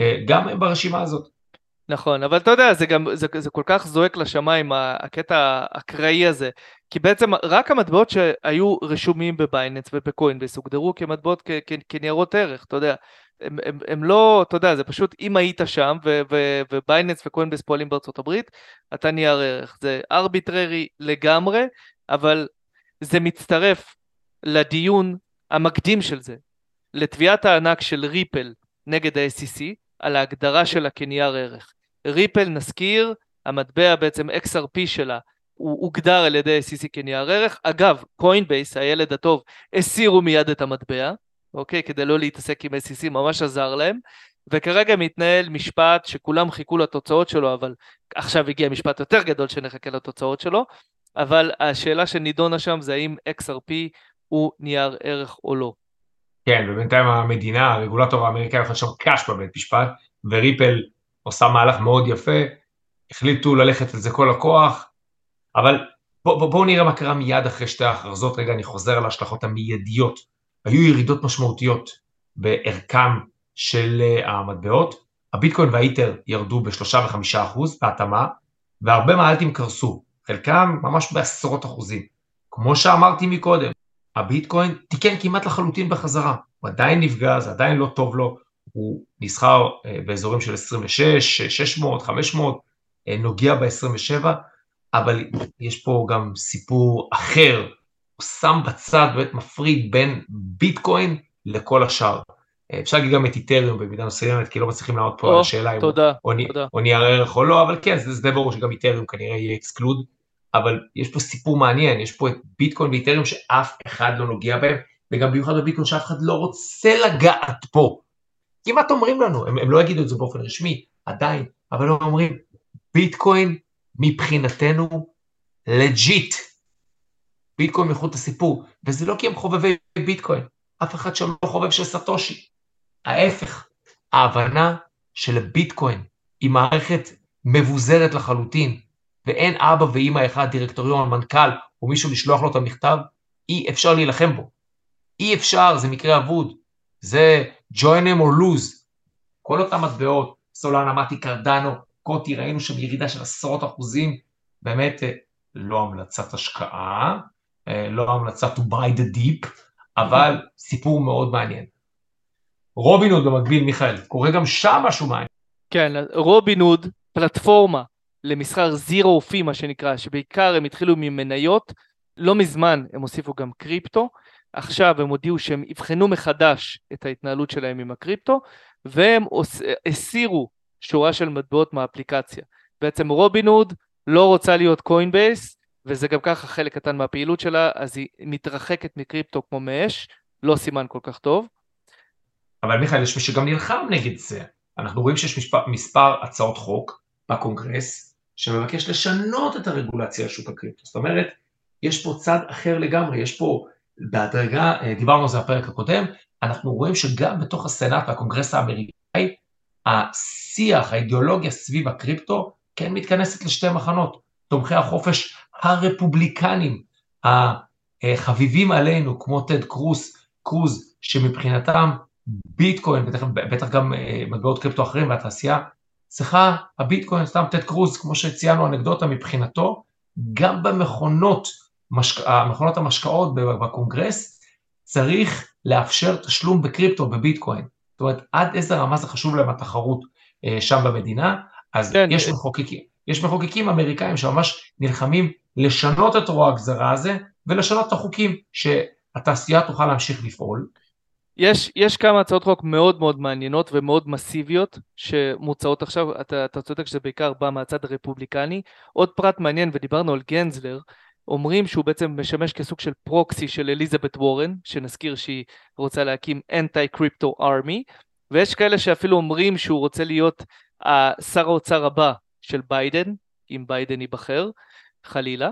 אה, גם הם ברשימה הזאת. נכון, אבל אתה יודע, זה גם, זה, זה כל כך זועק לשמיים, הקטע האקראי הזה, כי בעצם רק המטבעות שהיו רשומים בבייננס ובקוינבייס הוגדרו כמטבעות כניירות ערך, אתה יודע, הם, הם, הם לא, אתה יודע, זה פשוט אם היית שם ובייננס וקוינבייס פועלים בארצות הברית, אתה נייר ערך, זה ארביטררי לגמרי, אבל זה מצטרף לדיון המקדים של זה, לתביעת הענק של ריפל נגד ה-SEC על ההגדרה שלה כנייר ערך. ריפל, נזכיר, המטבע בעצם XRP שלה, הוא הוגדר על ידי SEC כנייר ערך. אגב, קוינבייס, הילד הטוב, הסירו מיד את המטבע, אוקיי? כדי לא להתעסק עם SEC, ממש עזר להם. וכרגע מתנהל משפט שכולם חיכו לתוצאות שלו, אבל עכשיו הגיע משפט יותר גדול שנחכה לתוצאות שלו, אבל השאלה שנידונה שם זה האם XRP הוא נייר ערך או לא. כן, ובינתיים המדינה, הרגולטור האמריקאי שם קש בבית משפט, וריפל עושה מהלך מאוד יפה, החליטו ללכת על זה כל הכוח, אבל בואו בוא, בוא נראה מה קרה מיד אחרי שתי ההכרזות, רגע אני חוזר על ההשלכות המיידיות. היו ירידות משמעותיות בערכם של אה, המטבעות, הביטקוין והאיטר ירדו בשלושה וחמישה אחוז בהתאמה, והרבה מהאלטים קרסו, חלקם ממש בעשרות אחוזים. כמו שאמרתי מקודם, הביטקוין תיקן כמעט לחלוטין בחזרה, הוא עדיין נפגע, זה עדיין לא טוב לו, הוא נסחר אה, באזורים של 26, 600, 500, נוגע ב-27, אבל יש פה גם סיפור אחר, הוא שם בצד, באמת מפריד בין ביטקוין לכל השאר. אה, אפשר להגיד גם את איתריום במידה מסוימת, כי לא מצליחים לענות פה על השאלה אם הוא נייר ערך או לא, אבל כן, זה די ברור שגם איתריום כנראה יהיה exclude, אבל יש פה סיפור מעניין, יש פה את ביטקוין ואיתריום שאף אחד לא נוגע בהם, וגם במיוחד בביטקוין שאף אחד לא רוצה לגעת פה. כמעט אומרים לנו, הם, הם לא יגידו את זה באופן רשמי, עדיין, אבל הם אומרים, ביטקוין מבחינתנו legit. ביטקוין מחוץ לסיפור, וזה לא כי הם חובבי ביטקוין, אף אחד שם לא חובב של סאטושי. ההפך, ההבנה של הביטקוין היא מערכת מבוזרת לחלוטין, ואין אבא ואימא אחד, דירקטוריון, מנכ"ל, או מישהו לשלוח לו את המכתב, אי אפשר להילחם בו. אי אפשר, זה מקרה אבוד. זה join them or lose. כל אותם מטבעות, סולנה, מתי, קרדנו, קוטי, ראינו שם ירידה של עשרות אחוזים, באמת אה, לא המלצת השקעה, אה, לא המלצה to buy the deep, אבל סיפור מאוד מעניין. רובינהוד במקביל, מיכאל, קורה גם שם משהו מעניין. כן, רובינהוד, פלטפורמה למסחר zero fee מה שנקרא, שבעיקר הם התחילו ממניות, לא מזמן הם הוסיפו גם קריפטו, עכשיו הם הודיעו שהם יבחנו מחדש את ההתנהלות שלהם עם הקריפטו, והם הסירו שורה של מטבעות מהאפליקציה. בעצם רובינהוד לא רוצה להיות קוינבייס, וזה גם ככה חלק קטן מהפעילות שלה, אז היא מתרחקת מקריפטו כמו מאש, לא סימן כל כך טוב. אבל מיכאל, יש מי שגם נלחם נגד זה. אנחנו רואים שיש מספר, מספר הצעות חוק בקונגרס שמבקש לשנות את הרגולציה על שוק הקריפטו. זאת אומרת, יש פה צד אחר לגמרי, יש פה בהדרגה, אה, דיברנו על זה בפרק הקודם, אנחנו רואים שגם בתוך הסנאט והקונגרס האמריקאי, השיח, האידיאולוגיה סביב הקריפטו, כן מתכנסת לשתי מחנות, תומכי החופש הרפובליקנים, החביבים עלינו, כמו טד קרוז, קרוז, שמבחינתם ביטקוין, בטח, בטח גם אה, מטבעות קריפטו אחרים והתעשייה, צריכה הביטקוין, סתם טד קרוז, כמו שציינו אנקדוטה מבחינתו, גם במכונות, משק... מכונות המשקאות בקונגרס, צריך לאפשר תשלום בקריפטו, בביטקוין. זאת אומרת, עד איזה רמה זה חשוב להם התחרות אה, שם במדינה, אז כן, יש, מחוקקים, יש מחוקקים אמריקאים שממש נלחמים לשנות את רוע הגזרה הזה, ולשנות את החוקים שהתעשייה תוכל להמשיך לפעול. יש, יש כמה הצעות חוק מאוד מאוד מעניינות ומאוד מסיביות שמוצעות עכשיו, אתה, אתה צודק שזה בעיקר בא מהצד הרפובליקני. עוד פרט מעניין, ודיברנו על גנזלר, אומרים שהוא בעצם משמש כסוג של פרוקסי של אליזבת וורן, שנזכיר שהיא רוצה להקים anti crypto army, ויש כאלה שאפילו אומרים שהוא רוצה להיות שר האוצר הבא של ביידן, אם ביידן ייבחר, חלילה.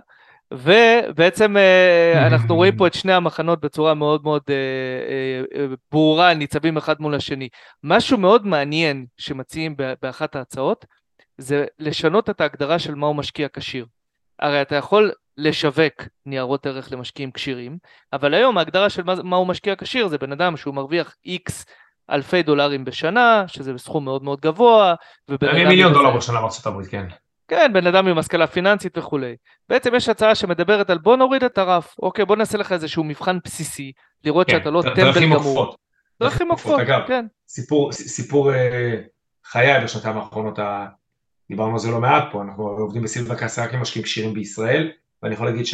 ובעצם אה, אנחנו רואים פה את שני המחנות בצורה מאוד מאוד אה, אה, ברורה, ניצבים אחד מול השני. משהו מאוד מעניין שמציעים באחת ההצעות, זה לשנות את ההגדרה של מהו משקיע כשיר. הרי אתה יכול לשווק ניירות ערך למשקיעים כשירים, אבל היום ההגדרה של מהו משקיע כשיר זה בן אדם שהוא מרוויח איקס אלפי דולרים בשנה, שזה סכום מאוד מאוד גבוה, ובן אדם... מיליון דולר בשנה בארצות הברית, כן. כן, בן אדם עם השכלה פיננסית וכולי. בעצם יש הצעה שמדברת על בוא נוריד את הרף, אוקיי, בוא נעשה לך איזשהו מבחן בסיסי, לראות כן, שאתה לא טמבל גמור. דרכים עוקפות, כן. סיפור, סיפור אה, חיי בשנתיים האחרונות, דיברנו על זה לא מעט פה, אנחנו עובדים בסילבה קאסה רק עם משקיעים כשירים בישראל, ואני יכול להגיד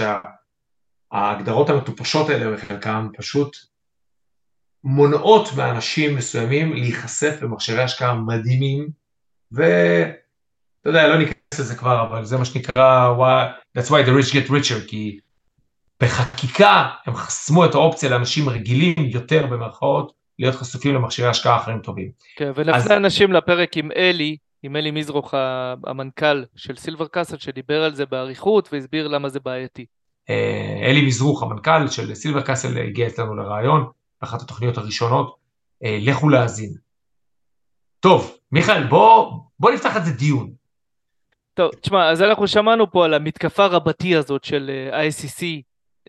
שההגדרות המטופשות האלה בחלקם פשוט מונעות מאנשים מסוימים להיחשף במכשירי השקעה מדהימים, ואתה יודע, לא ניכנס לזה כבר, אבל זה מה שנקרא, that's why the rich get richer, כי בחקיקה הם חסמו את האופציה לאנשים רגילים יותר במרכאות, להיות חשופים למכשירי השקעה אחרים טובים. כן, ונפנה אז... אנשים לפרק עם אלי, עם אלי מזרוך המנכ"ל של סילבר קאסל, שדיבר על זה באריכות והסביר למה זה בעייתי. אה, אלי מזרוך המנכ"ל של סילבר קאסל הגיע אצלנו לראיון, אחת התוכניות הראשונות, אה, לכו להאזין. טוב, מיכאל, בוא, בוא נפתח את זה דיון. טוב, תשמע, אז אנחנו שמענו פה על המתקפה רבתי הזאת של אה, ה-SEC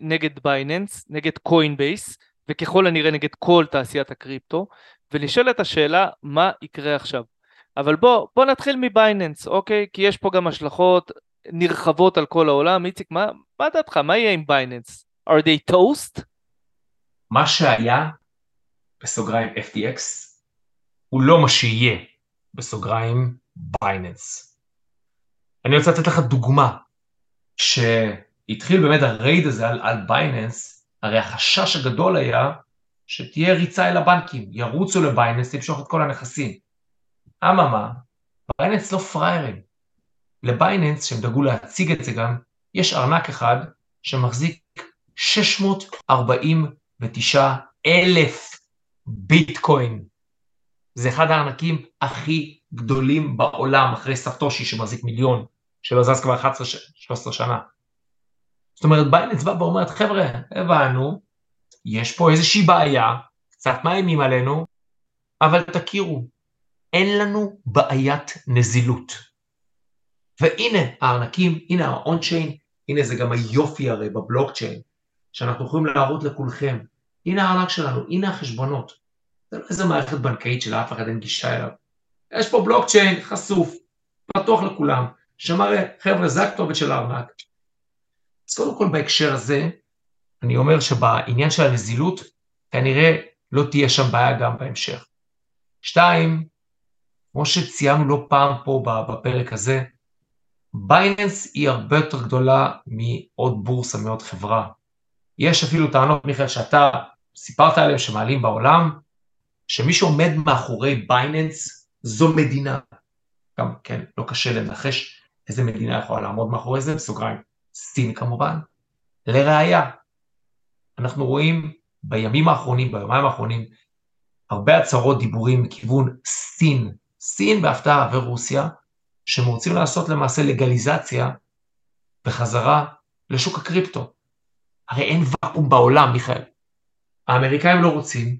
נגד בייננס, נגד קוינבייס, וככל הנראה נגד כל תעשיית הקריפטו, ונשאלת השאלה, מה יקרה עכשיו? אבל בוא, בוא נתחיל מבייננס, אוקיי? כי יש פה גם השלכות נרחבות על כל העולם. איציק, מה, מה דעתך? מה יהיה עם בייננס? are they toast? מה שהיה, בסוגריים FTX, הוא לא מה שיהיה, בסוגריים בייננס. אני רוצה לתת לך דוגמה, כשהתחיל באמת הרייד הזה על, על בייננס, הרי החשש הגדול היה שתהיה ריצה אל הבנקים, ירוצו לבייננס, למשוך את כל הנכסים. אממה, בייננס לא פראיירים. לבייננס, שהם דאגו להציג את זה גם, יש ארנק אחד שמחזיק 649 אלף ביטקוין. זה אחד הארנקים הכי גדולים בעולם, אחרי סטושי שמחזיק מיליון, שלא זז כבר 11-13 שנה. זאת אומרת, בא ואומרת, חבר'ה, הבנו, יש פה איזושהי בעיה, קצת מאיימים עלינו, אבל תכירו, אין לנו בעיית נזילות. והנה הארנקים, הנה האונצ'יין, הנה זה גם היופי הרי בבלוקצ'יין, שאנחנו יכולים להראות לכולכם, הנה הארנק שלנו, הנה החשבונות. זה לא איזה מערכת בנקאית שלאף אחד אין גישה אליו. יש פה בלוקצ'יין חשוף, פתוח לכולם, שמראה, חבר'ה, זה הכתובת של הארנק. אז קודם כל בהקשר הזה, אני אומר שבעניין של הנזילות, כנראה לא תהיה שם בעיה גם בהמשך. שתיים, כמו שציינו לא פעם פה בפרק הזה, בייננס היא הרבה יותר גדולה מעוד בורסה, מעוד חברה. יש אפילו טענות, מיכאל, שאתה סיפרת עליהן שמעלים בעולם, שמי שעומד מאחורי בייננס זו מדינה. גם, כן, לא קשה לנחש איזה מדינה יכולה לעמוד מאחורי זה, בסוגריים, סין כמובן. לראיה, אנחנו רואים בימים האחרונים, ביומיים האחרונים, הרבה הצהרות דיבורים מכיוון סין סין בהפתעה ורוסיה, שהם רוצים לעשות למעשה לגליזציה בחזרה לשוק הקריפטו. הרי אין ואקום בעולם, מיכאל. האמריקאים לא רוצים,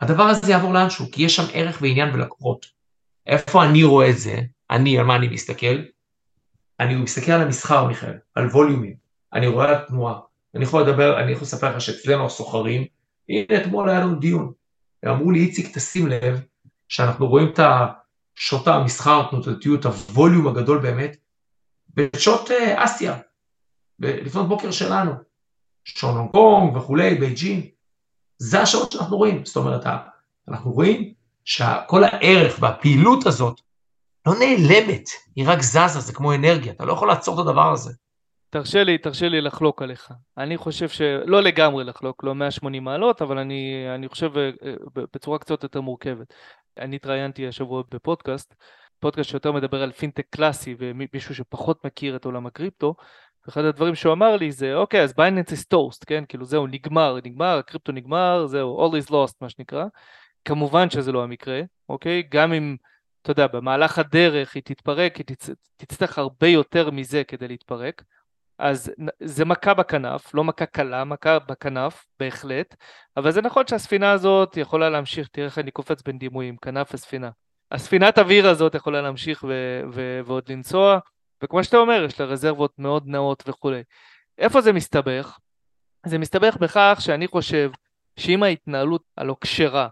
הדבר הזה יעבור לאנשהו, כי יש שם ערך ועניין ולקוחות. איפה אני רואה את זה? אני, על מה אני מסתכל? אני מסתכל על המסחר, מיכאל, על ווליומים. אני רואה את התנועה. אני יכול לדבר, אני יכול לספר לך שאצלנו הסוחרים, הנה אתמול היה לנו דיון. הם אמרו לי, איציק, תשים לב, שאנחנו רואים את שעות המסחר, תנודתיות, הווליום הגדול באמת, בשעות אה, אסיה, לפנות בוקר שלנו, שעון הונג קונג וכולי, בייג'ין, זה השעות שאנחנו רואים, זאת אומרת, אנחנו רואים שכל הערך והפעילות הזאת לא נעלמת, היא רק זזה, זה כמו אנרגיה, אתה לא יכול לעצור את הדבר הזה. תרשה לי, תרשה לי לחלוק עליך. אני חושב ש... לא לגמרי לחלוק, לא 180 מעלות, אבל אני, אני חושב אה, בצורה קצת יותר מורכבת. אני התראיינתי השבוע בפודקאסט, פודקאסט שיותר מדבר על פינטק קלאסי ומישהו שפחות מכיר את עולם הקריפטו, ואחד הדברים שהוא אמר לי זה, אוקיי, אז בייננס is toast, כן? כאילו זהו, נגמר, נגמר, הקריפטו נגמר, זהו, all is lost, מה שנקרא. כמובן שזה לא המקרה, אוקיי? גם אם, אתה יודע, במהלך הדרך היא תתפרק, היא תצ... תצטרך הרבה יותר מזה כדי להתפרק. אז זה מכה בכנף, לא מכה קלה, מכה בכנף, בהחלט, אבל זה נכון שהספינה הזאת יכולה להמשיך, תראה איך אני קופץ בין דימויים, כנף וספינה. הספינת אוויר הזאת יכולה להמשיך ו- ו- ועוד לנסוע, וכמו שאתה אומר, יש לה רזרבות מאוד נאות וכולי. איפה זה מסתבך? זה מסתבך בכך שאני חושב שאם ההתנהלות הלא כשרה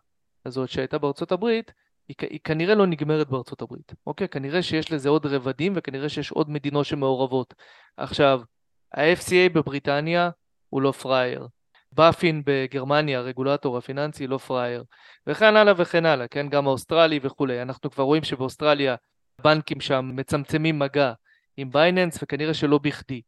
הזאת שהייתה בארצות הברית, היא, היא כנראה לא נגמרת בארצות הברית, אוקיי? כנראה שיש לזה עוד רבדים וכנראה שיש עוד מדינות שמעורבות. עכשיו, ה-FCA בבריטניה הוא לא פראייר. באפין בגרמניה, הרגולטור הפיננסי, לא פראייר. וכן הלאה וכן הלאה, כן? גם האוסטרלי וכולי. אנחנו כבר רואים שבאוסטרליה בנקים שם מצמצמים מגע עם בייננס, וכנראה שלא בכדי.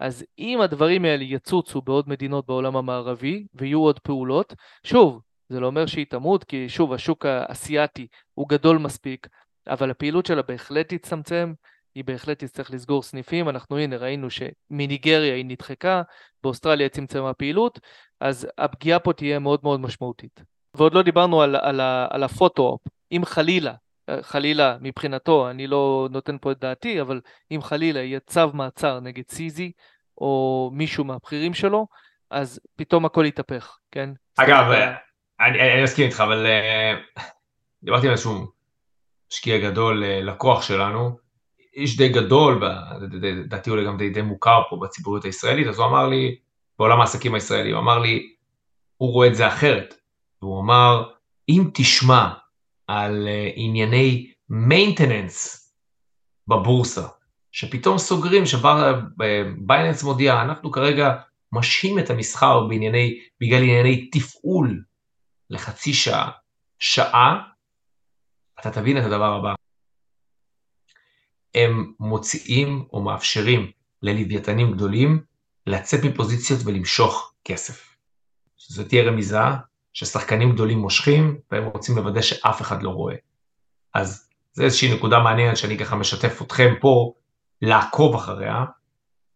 אז אם הדברים האלה יצוצו בעוד מדינות בעולם המערבי, ויהיו עוד פעולות, שוב, זה לא אומר שהיא תמות, כי שוב, השוק האסייתי הוא גדול מספיק, אבל הפעילות שלה בהחלט תצטמצם, היא בהחלט תצטרך לסגור סניפים, אנחנו הנה ראינו שמניגריה היא נדחקה, באוסטרליה צמצמה פעילות, אז הפגיעה פה תהיה מאוד מאוד משמעותית. ועוד לא דיברנו על, על, על הפוטו-אופ, אם חלילה, חלילה מבחינתו, אני לא נותן פה את דעתי, אבל אם חלילה יהיה צו מעצר נגד סיזי, או מישהו מהבכירים שלו, אז פתאום הכל יתהפך, כן? אגב, אני, מסכים איתך, אבל uh, דיברתי עם איזשהו משקיע גדול, uh, לקוח שלנו, איש די גדול, לדעתי הוא גם די, די מוכר פה בציבוריות הישראלית, אז הוא אמר לי, בעולם העסקים הישראלי, הוא אמר לי, הוא רואה את זה אחרת. והוא אמר, אם תשמע על uh, ענייני maintenance בבורסה, שפתאום סוגרים, שבייננס מודיע, אנחנו כרגע משהים את המסחר בענייני, בגלל ענייני תפעול לחצי שעה, שעה, אתה תבין את הדבר הבא. הם מוציאים או מאפשרים ללוויתנים גדולים לצאת מפוזיציות ולמשוך כסף. זו תהיה רמיזה ששחקנים גדולים מושכים והם רוצים לוודא שאף אחד לא רואה. אז זו איזושהי נקודה מעניינת שאני ככה משתף אתכם פה לעקוב אחריה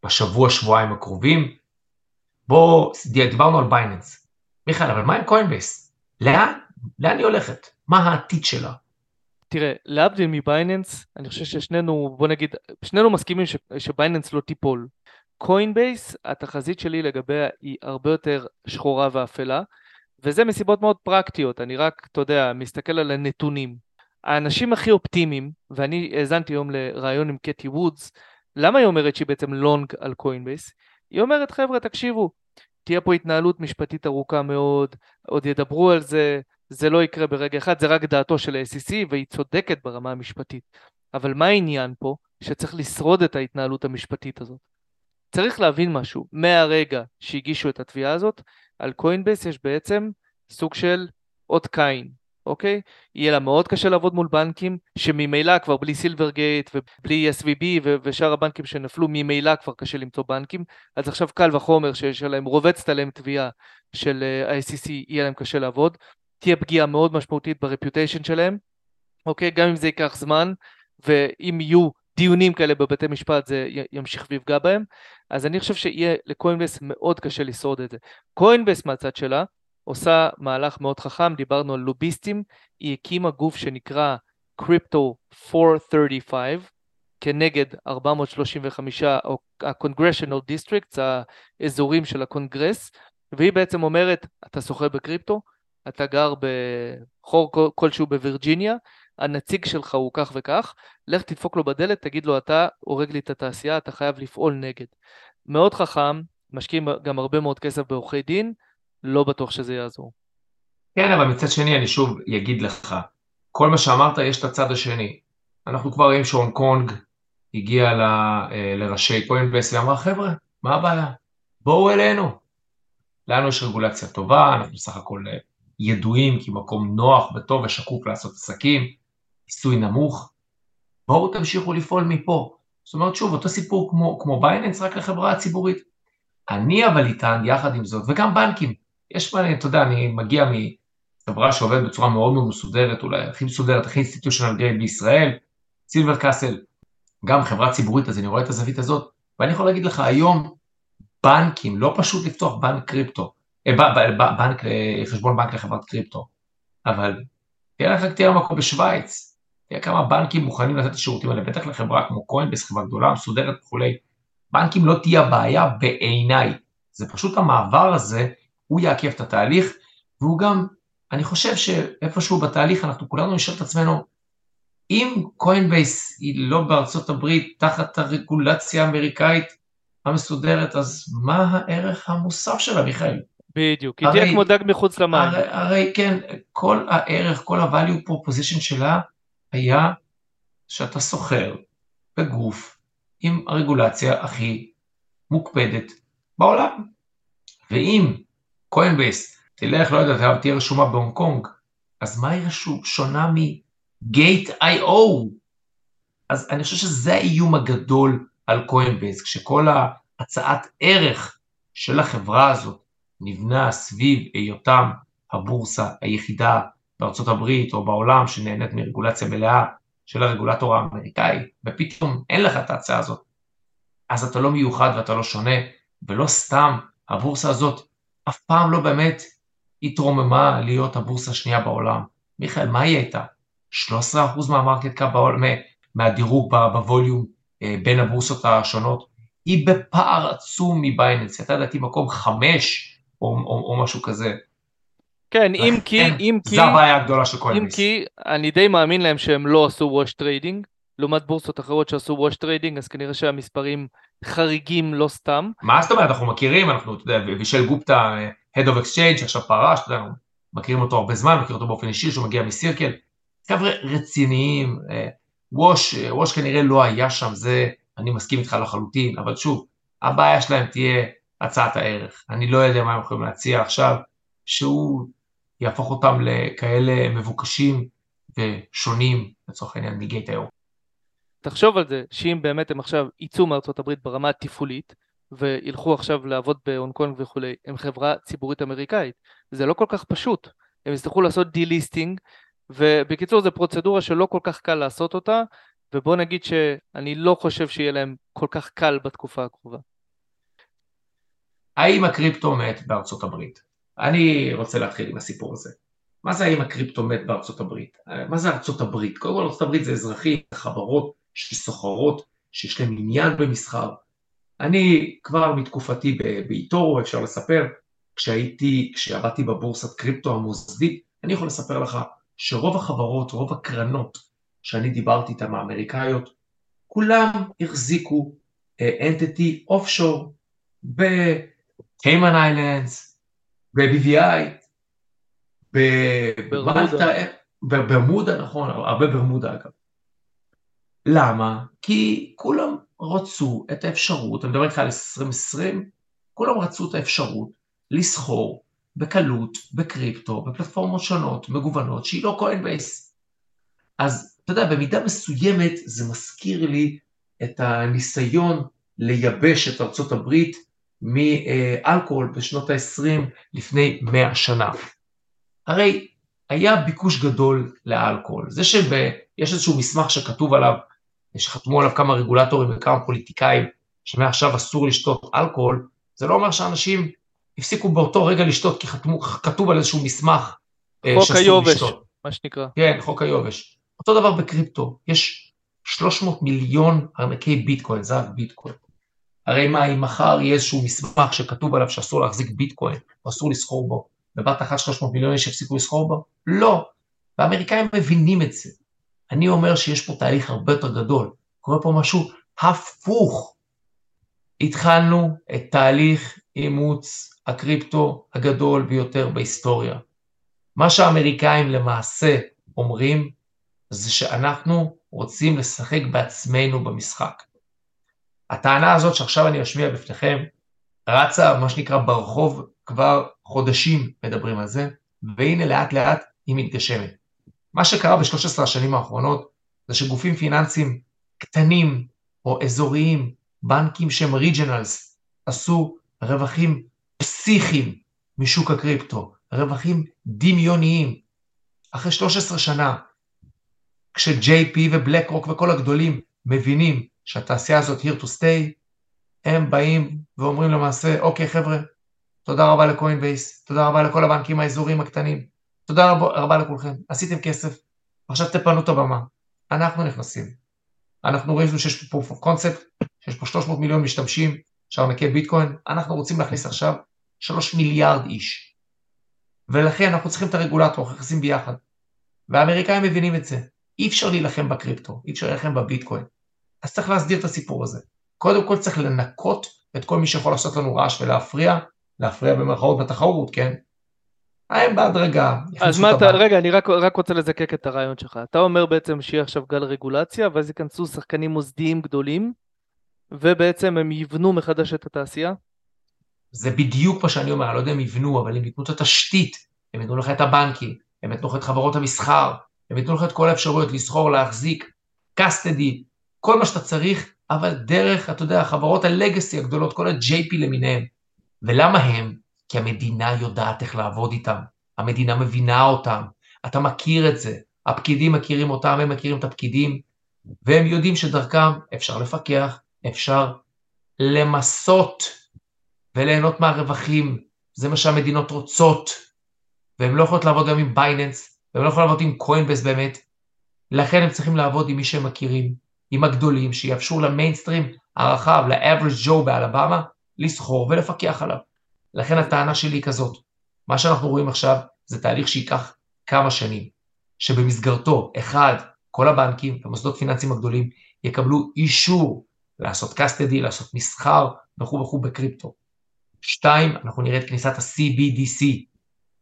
בשבוע שבועיים הקרובים. בואו, דיברנו על בייננס. מיכאל, אבל מה עם קוינבייס? לאן? לאן היא הולכת? מה העתיד שלה? תראה, להבדיל מבייננס, אני חושב ששנינו, בוא נגיד, שנינו מסכימים ש, שבייננס לא תיפול. קוינבייס, התחזית שלי לגביה היא הרבה יותר שחורה ואפלה, וזה מסיבות מאוד פרקטיות, אני רק, אתה יודע, מסתכל על הנתונים. האנשים הכי אופטימיים, ואני האזנתי היום לראיון עם קתי וודס, למה היא אומרת שהיא בעצם לונג על קוינבייס? היא אומרת, חבר'ה, תקשיבו, תהיה פה התנהלות משפטית ארוכה מאוד, עוד ידברו על זה, זה לא יקרה ברגע אחד, זה רק דעתו של ה-SEC והיא צודקת ברמה המשפטית. אבל מה העניין פה? שצריך לשרוד את ההתנהלות המשפטית הזאת. צריך להבין משהו, מהרגע שהגישו את התביעה הזאת, על קוינבייס יש בעצם סוג של אות קין, אוקיי? יהיה לה מאוד קשה לעבוד מול בנקים שממילא כבר בלי סילברגייט ובלי SVB ושאר הבנקים שנפלו, ממילא כבר קשה למצוא בנקים, אז עכשיו קל וחומר שיש עליהם, רובצת עליהם תביעה של אה, ה-SEC, יהיה להם קשה לעבוד. תהיה פגיעה מאוד משמעותית ברפיוטיישן שלהם, אוקיי? גם אם זה ייקח זמן, ואם יהיו דיונים כאלה בבתי משפט זה ימשיך ויפגע בהם, אז אני חושב שיהיה לקוינבס מאוד קשה לשרוד את זה. קוינבס מהצד שלה עושה מהלך מאוד חכם, דיברנו על לוביסטים, היא הקימה גוף שנקרא Crypto 435, כנגד 435 או ה-Congressional Districts, האזורים של הקונגרס, והיא בעצם אומרת, אתה סוחר בקריפטו, אתה גר בחור כלשהו בווירג'יניה, הנציג שלך הוא כך וכך, לך תדפוק לו בדלת, תגיד לו אתה הורג לי את התעשייה, אתה חייב לפעול נגד. מאוד חכם, משקיעים גם הרבה מאוד כסף בעורכי דין, לא בטוח שזה יעזור. כן, אבל מצד שני אני שוב אגיד לך, כל מה שאמרת יש את הצד השני. אנחנו כבר רואים שהונג קונג הגיע ל, אה, לראשי קוינבייס ואמרה חבר'ה, מה הבעיה? בואו אלינו. לנו יש רגולציה טובה, אנחנו סך הכל אה, ידועים כמקום נוח וטוב ושקוף לעשות עסקים, מיסוי נמוך, בואו תמשיכו לפעול מפה. זאת אומרת, שוב, אותו סיפור כמו, כמו בייננס, רק לחברה הציבורית. אני אבל אטען, יחד עם זאת, וגם בנקים, יש מה, אתה יודע, אני מגיע מחברה שעובדת בצורה מאוד מאוד מסודרת, אולי הכי מסודרת, הכי institutional grade בישראל, סילבר קאסל, גם חברה ציבורית, אז אני רואה את הזווית הזאת, ואני יכול להגיד לך, היום בנקים, לא פשוט לפתוח בנק קריפטו, אה, בנק, חשבון בנק לחברת קריפטו, אבל תראה לך, תראה מקום בשוויץ, תראה כמה בנקים מוכנים לתת את השירותים האלה, בטח לחברה כמו קוינבס, חברה גדולה, מסודרת וכולי. בנקים לא תהיה הבעיה בעיניי, זה פשוט המעבר הזה, הוא יעכב את התהליך, והוא גם, אני חושב שאיפשהו בתהליך אנחנו כולנו נשאל את עצמנו, אם קוינבייס היא לא בארצות הברית תחת הרגולציה האמריקאית המסודרת, אז מה הערך המוסף שלה, מיכאל? בדיוק, היא תהיה כמו דג מחוץ למים. הרי, הרי כן, כל הערך, כל ה-value proposition שלה היה שאתה סוחר בגוף עם הרגולציה הכי מוקפדת בעולם. ואם קוינבייס תלך, לא יודע, תהיה רשומה בהונג קונג, אז מה היא שונה מגייט.איו? אז אני חושב שזה האיום הגדול על קוינבייס, כשכל ההצעת ערך של החברה הזאת נבנה סביב היותם הבורסה היחידה בארצות הברית או בעולם שנהנית מרגולציה מלאה של הרגולטור האמריקאי, ופתאום אין לך את ההצעה הזאת, אז אתה לא מיוחד ואתה לא שונה, ולא סתם הבורסה הזאת אף פעם לא באמת התרוממה להיות הבורסה השנייה בעולם. מיכאל, מה היא הייתה? 13% מהמרקט קאפ בעולם, מהדירוג בווליום אה, בין הבורסות השונות, היא בפער עצום מבייננס, הייתה לדעתי מקום 5 או, או, או משהו כזה. כן, אם כי, אם כי, זה הבעיה הגדולה של כל אם כי, אני די מאמין להם שהם לא עשו wash trading, לעומת בורסות אחרות שעשו wash trading, אז כנראה שהמספרים חריגים לא סתם. מה זאת אומרת, אנחנו מכירים, אנחנו, אתה יודע, וישל גופטה, Head of Exchange, עכשיו פרש, אתה יודע, מכירים אותו הרבה זמן, מכיר אותו באופן אישי, שהוא מגיע מ Circle, חבר'ה רציניים, ווש, ווש כנראה לא היה שם, זה, אני מסכים איתך לחלוטין, אבל שוב, הבעיה שלהם תהיה הצעת הערך. אני לא יודע מה הם יכולים להציע עכשיו, שהוא יהפוך אותם לכאלה מבוקשים ושונים, לצורך העניין, מגייט היור. תחשוב על זה, שאם באמת הם עכשיו יצאו מארצות הברית ברמה התפעולית, וילכו עכשיו לעבוד בהונג קונג וכולי, הם חברה ציבורית אמריקאית. זה לא כל כך פשוט. הם יצטרכו לעשות די-ליסטינג, ובקיצור זו פרוצדורה שלא כל כך קל לעשות אותה, ובוא נגיד שאני לא חושב שיהיה להם כל כך קל בתקופה הקרובה. האם הקריפטו מת בארצות הברית? אני רוצה להתחיל עם הסיפור הזה. מה זה האם הקריפטו מת בארצות הברית? מה זה ארצות הברית? קודם כל ארצות הברית זה אזרחים, חברות שסוחרות, שיש להם עניין במסחר. אני כבר מתקופתי באיטורו, אפשר לספר, כשהייתי, כשעבדתי בבורסת קריפטו המוסדית, אני יכול לספר לך שרוב החברות, רוב הקרנות שאני דיברתי איתן, האמריקאיות, כולם החזיקו entity offshore ב Cayman Islands, ב-BVI, ברמודה, נכון, הרבה ברמודה אגב. למה? כי כולם רצו את האפשרות, אני מדבר איתך על 2020, כולם רצו את האפשרות לסחור בקלות, בקריפטו, בפלטפורמות שונות, מגוונות, שהיא לא Coinbase. אז אתה יודע, במידה מסוימת זה מזכיר לי את הניסיון לייבש את ארצות הברית מאלכוהול בשנות ה-20 לפני 100 שנה. הרי היה ביקוש גדול לאלכוהול. זה שיש איזשהו מסמך שכתוב עליו, שחתמו עליו כמה רגולטורים וכמה פוליטיקאים, שמעכשיו אסור לשתות אלכוהול, זה לא אומר שאנשים הפסיקו באותו רגע לשתות, כי חתמו, כתוב על איזשהו מסמך אה, חוק היובש, לשתות. מה שנקרא. כן, חוק היובש. אותו דבר בקריפטו, יש 300 מיליון ארנקי ביטקוין, זה ביטקוין. הרי מה, אם מחר יהיה איזשהו מסמך שכתוב עליו שאסור להחזיק ביטקוין, או אסור לסחור בו, בבת אחת 300 מיליון איש יפסיקו לסחור בו? לא. והאמריקאים מבינים את זה. אני אומר שיש פה תהליך הרבה יותר גדול. קורה פה משהו הפוך. התחלנו את תהליך אימוץ הקריפטו הגדול ביותר בהיסטוריה. מה שהאמריקאים למעשה אומרים, זה שאנחנו רוצים לשחק בעצמנו במשחק. הטענה הזאת שעכשיו אני אשמיע בפניכם, רצה, מה שנקרא, ברחוב כבר חודשים מדברים על זה, והנה לאט לאט היא מתגשמת. מה שקרה ב-13 השנים האחרונות, זה שגופים פיננסיים קטנים, או אזוריים, בנקים שהם ריג'נלס, עשו רווחים פסיכיים משוק הקריפטו, רווחים דמיוניים. אחרי 13 שנה, כש-JP ובלק רוק וכל הגדולים מבינים שהתעשייה הזאת here to stay, הם באים ואומרים למעשה, אוקיי חבר'ה, תודה רבה לקוינבייס, תודה רבה לכל הבנקים האזוריים הקטנים, תודה רבה, רבה לכולכם, עשיתם כסף, עכשיו תפנו את הבמה, אנחנו נכנסים. אנחנו ראינו שיש פה proof of concept, שיש פה 300 מיליון משתמשים, שערנקי ביטקוין, אנחנו רוצים להכניס עכשיו 3 מיליארד איש. ולכן אנחנו צריכים את הרגולטור, אנחנו נכנסים ביחד. והאמריקאים מבינים את זה. אי אפשר להילחם בקריפטו, אי אפשר להילחם בביטקוין. אז צריך להסדיר את הסיפור הזה. קודם כל צריך לנקות את כל מי שיכול לעשות לנו רעש ולהפריע, להפריע במרכאות בתחרות, כן? הם בהדרגה. אז מה אתה, רגע, אני רק, רק רוצה לזקק את הרעיון שלך. אתה אומר בעצם שיהיה עכשיו גל רגולציה, ואז ייכנסו שחקנים מוסדיים גדולים, ובעצם הם יבנו מחדש את התעשייה? זה בדיוק מה שאני אומר, אני לא יודע אם יבנו, אבל הם ייתנו את התשתית, הם ייתנו לך את הבנקים, הם ייתנו לך את חברות המסחר, הם ייתנו לך את כל האפשרויות לסחור, להחזיק, custody, כל מה שאתה צריך, אבל דרך, אתה יודע, חברות הלגאסי הגדולות, כל ה-JP למיניהם. ולמה הם? כי המדינה יודעת איך לעבוד איתם, המדינה מבינה אותם, אתה מכיר את זה, הפקידים מכירים אותם, הם מכירים את הפקידים, והם יודעים שדרכם אפשר לפקח, אפשר למסות וליהנות מהרווחים, זה מה שהמדינות רוצות, והן לא יכולות לעבוד גם עם בייננס, והן לא יכולות לעבוד עם קוינבס באמת, לכן הם צריכים לעבוד עם מי שהם מכירים, עם הגדולים, שיאפשרו למיינסטרים הרחב, ל-average Joe באלבמה, לסחור ולפקח עליו. לכן הטענה שלי היא כזאת, מה שאנחנו רואים עכשיו זה תהליך שייקח כמה שנים, שבמסגרתו, אחד, כל הבנקים ומוסדות פיננסיים הגדולים יקבלו אישור לעשות קאסטדי, לעשות מסחר וכו' וכו' בקריפטו. שתיים, אנחנו נראה את כניסת ה-CBDC,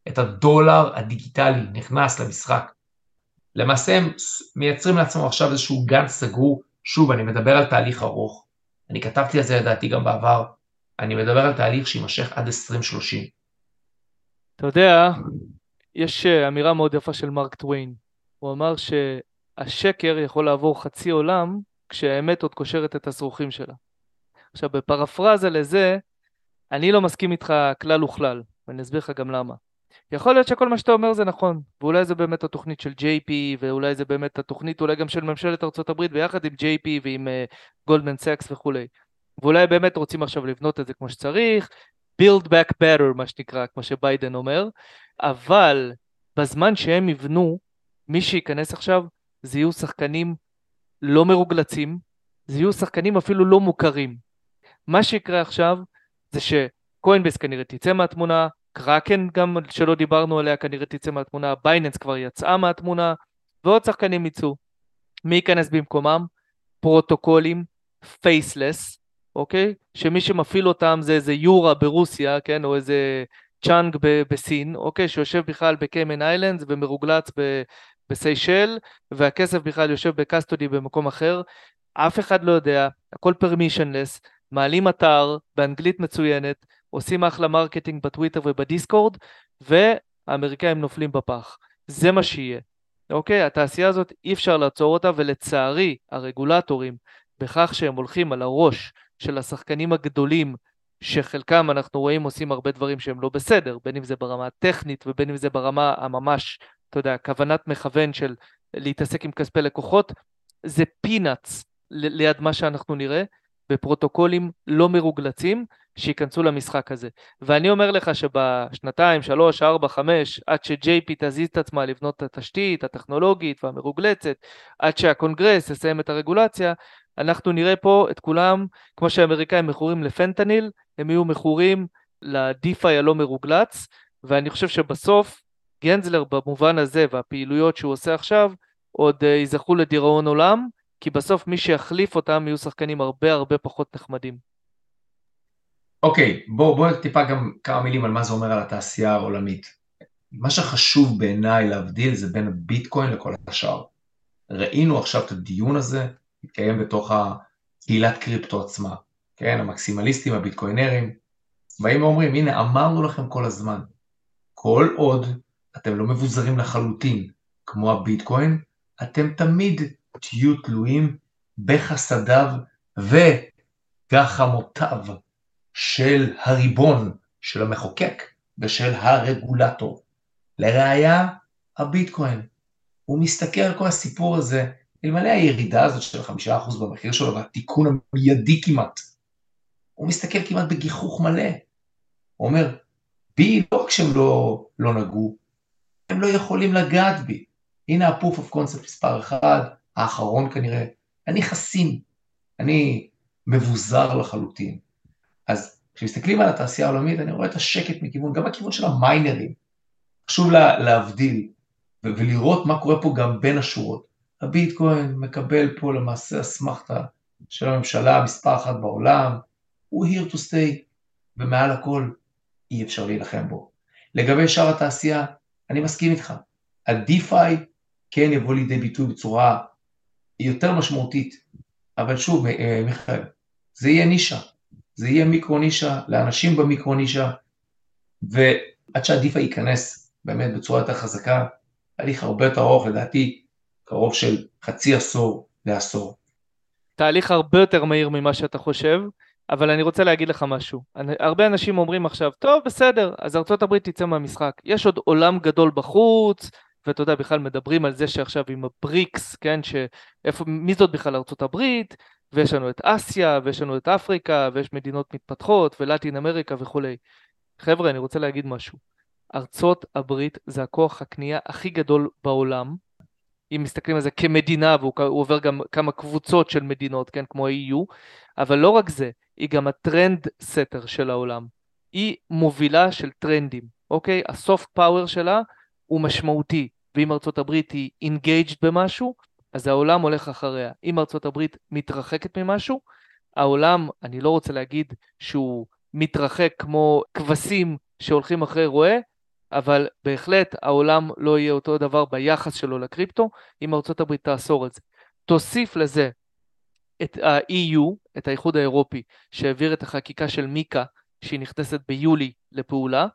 את הדולר הדיגיטלי נכנס למשחק. למעשה הם מייצרים לעצמם עכשיו איזשהו גן סגור, שוב, אני מדבר על תהליך ארוך, אני כתבתי על זה לדעתי גם בעבר, אני מדבר על תהליך שיימשך עד 2030. אתה יודע, יש אה, אמירה מאוד יפה של מרק טוויין. הוא אמר שהשקר יכול לעבור חצי עולם כשהאמת עוד קושרת את השרוכים שלה. עכשיו, בפרפרזה לזה, אני לא מסכים איתך כלל וכלל, ואני אסביר לך גם למה. יכול להיות שכל מה שאתה אומר זה נכון, ואולי זה באמת התוכנית של JP, ואולי זה באמת התוכנית אולי גם של ממשלת ארה"ב ביחד עם JP ועם Goldman uh, Sachs וכולי. ואולי באמת רוצים עכשיו לבנות את זה כמו שצריך, build back better מה שנקרא, כמו שביידן אומר, אבל בזמן שהם יבנו, מי שייכנס עכשיו זה יהיו שחקנים לא מרוגלצים, זה יהיו שחקנים אפילו לא מוכרים. מה שיקרה עכשיו זה ש Coinbase כנראה תצא מהתמונה, קראקן גם שלא דיברנו עליה כנראה תצא מהתמונה, Binance כבר יצאה מהתמונה, ועוד שחקנים יצאו. מי ייכנס במקומם? פרוטוקולים, faceless, אוקיי? שמי שמפעיל אותם זה איזה יורה ברוסיה, כן? או איזה צ'אנג בסין, אוקיי? שיושב בכלל ב Cayman Islands ומרוגלץ בסיישל, והכסף בכלל יושב ב custody במקום אחר. אף אחד לא יודע, הכל permissionless, מעלים אתר באנגלית מצוינת, עושים אחלה marketing ב Twitter וב Discord, והאמריקאים נופלים בפח. זה מה שיהיה. אוקיי? התעשייה הזאת אי אפשר לעצור אותה, ולצערי הרגולטורים, בכך שהם הולכים על הראש של השחקנים הגדולים, שחלקם אנחנו רואים עושים הרבה דברים שהם לא בסדר, בין אם זה ברמה הטכנית ובין אם זה ברמה הממש, אתה יודע, כוונת מכוון של להתעסק עם כספי לקוחות, זה פינאץ ליד מה שאנחנו נראה בפרוטוקולים לא מרוגלצים שייכנסו למשחק הזה. ואני אומר לך שבשנתיים, שלוש, ארבע, חמש, עד ש-JP תזיז את עצמה לבנות את התשתית הטכנולוגית והמרוגלצת, עד שהקונגרס יסיים את הרגולציה, אנחנו נראה פה את כולם, כמו שהאמריקאים מכורים לפנטניל, הם יהיו מכורים ל DeFi הלא מרוגלץ, ואני חושב שבסוף גנזלר במובן הזה והפעילויות שהוא עושה עכשיו, עוד uh, ייזכרו לדיראון עולם, כי בסוף מי שיחליף אותם יהיו שחקנים הרבה הרבה פחות נחמדים. אוקיי, okay, בואו בוא טיפה גם כמה מילים על מה זה אומר על התעשייה העולמית. מה שחשוב בעיניי להבדיל זה בין הביטקוין לכל השאר. ראינו עכשיו את הדיון הזה, מתקיים בתוך הקהילת קריפטו עצמה, כן, המקסימליסטים, הביטקוינרים, באים ואומרים, הנה אמרנו לכם כל הזמן, כל עוד אתם לא מבוזרים לחלוטין כמו הביטקוין, אתם תמיד תהיו תלויים בחסדיו וגחמותיו של הריבון, של המחוקק ושל הרגולטור. לראיה, הביטקוין. הוא מסתכל על כל הסיפור הזה, אלמלא הירידה הזאת של חמישה אחוז במחיר שלו והתיקון המיידי כמעט, הוא מסתכל כמעט בגיחוך מלא. הוא אומר, בי לא רק שהם לא, לא נגעו, הם לא יכולים לגעת בי. הנה ה-proof of concept מספר אחד, האחרון כנראה, אני חסין, אני מבוזר לחלוטין. אז כשמסתכלים על התעשייה העולמית, אני רואה את השקט מכיוון, גם בכיוון של המיינרים. חשוב לה, להבדיל ולראות מה קורה פה גם בין השורות. הביטקוין מקבל פה למעשה אסמכתה של הממשלה מספר אחת בעולם, הוא here to stay, ומעל הכל אי אפשר להילחם בו. לגבי שאר התעשייה, אני מסכים איתך. ה-DeFi כן יבוא לידי ביטוי בצורה יותר משמעותית, אבל שוב, אה, מיכאל, זה יהיה נישה, זה יהיה מיקרו נישה, לאנשים במיקרו נישה, ועד שה-DeFi ייכנס באמת בצורה יותר חזקה, תהליך הרבה יותר ארוך, לדעתי קרוב של חצי עשור לעשור. תהליך הרבה יותר מהיר ממה שאתה חושב, אבל אני רוצה להגיד לך משהו. הרבה אנשים אומרים עכשיו, טוב, בסדר, אז ארה"ב תצא מהמשחק. יש עוד עולם גדול בחוץ, ואתה יודע, בכלל מדברים על זה שעכשיו עם הבריקס, כן, שאיפה, מי זאת בכלל ארה"ב, ויש לנו את אסיה, ויש לנו את אפריקה, ויש מדינות מתפתחות, ולטין אמריקה וכולי. חבר'ה, אני רוצה להגיד משהו. ארצות הברית זה הכוח הקנייה הכי גדול בעולם, אם מסתכלים על זה כמדינה, והוא עובר גם כמה קבוצות של מדינות, כן, כמו ה-EU, אבל לא רק זה, היא גם ה trend setter של העולם. היא מובילה של טרנדים, אוקיי? ה soft power שלה הוא משמעותי, ואם ארצות הברית היא engaged במשהו, אז העולם הולך אחריה. אם ארצות הברית מתרחקת ממשהו, העולם, אני לא רוצה להגיד שהוא מתרחק כמו כבשים שהולכים אחרי רועה, אבל בהחלט העולם לא יהיה אותו דבר ביחס שלו לקריפטו, אם ארצות הברית תאסור את זה. תוסיף לזה את ה-EU, את האיחוד האירופי, שהעביר את החקיקה של מיקה, שהיא נכנסת ביולי לפעולה,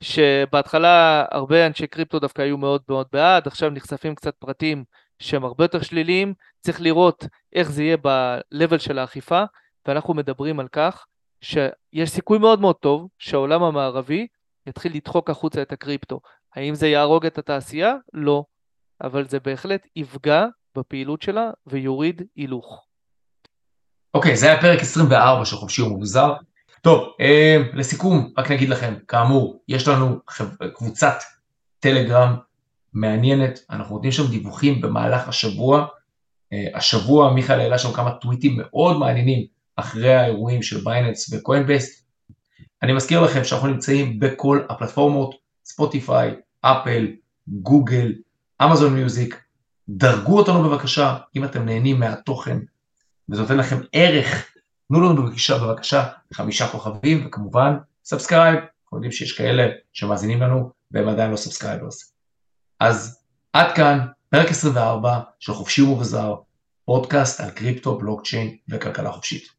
שבהתחלה הרבה אנשי קריפטו דווקא היו מאוד מאוד בעד, עכשיו נחשפים קצת פרטים שהם הרבה יותר שליליים, צריך לראות איך זה יהיה ב-level של האכיפה, ואנחנו מדברים על כך שיש סיכוי מאוד מאוד טוב שהעולם המערבי יתחיל לדחוק החוצה את הקריפטו. האם זה יהרוג את התעשייה? לא. אבל זה בהחלט יפגע בפעילות שלה ויוריד הילוך. אוקיי, okay, זה היה פרק 24 של חופשי ומבוזר. טוב, אה, לסיכום, רק נגיד לכם, כאמור, יש לנו קבוצת טלגרם מעניינת, אנחנו נותנים שם דיווחים במהלך השבוע. אה, השבוע מיכאל העלה שם כמה טוויטים מאוד מעניינים אחרי האירועים של Binance ו Coinbase. אני מזכיר לכם שאנחנו נמצאים בכל הפלטפורמות, Spotify, Apple, Google, Amazon Music, דרגו אותנו בבקשה אם אתם נהנים מהתוכן וזה נותן לכם ערך, תנו לנו בבקשה, בבקשה חמישה כוכבים וכמובן subscribe, אנחנו יודעים שיש כאלה שמאזינים לנו והם עדיין לא subscribers. אז עד כאן פרק 24 של חופשי ומבוזר, פודקאסט על קריפטו, בלוקצ'יין וכלכלה חופשית.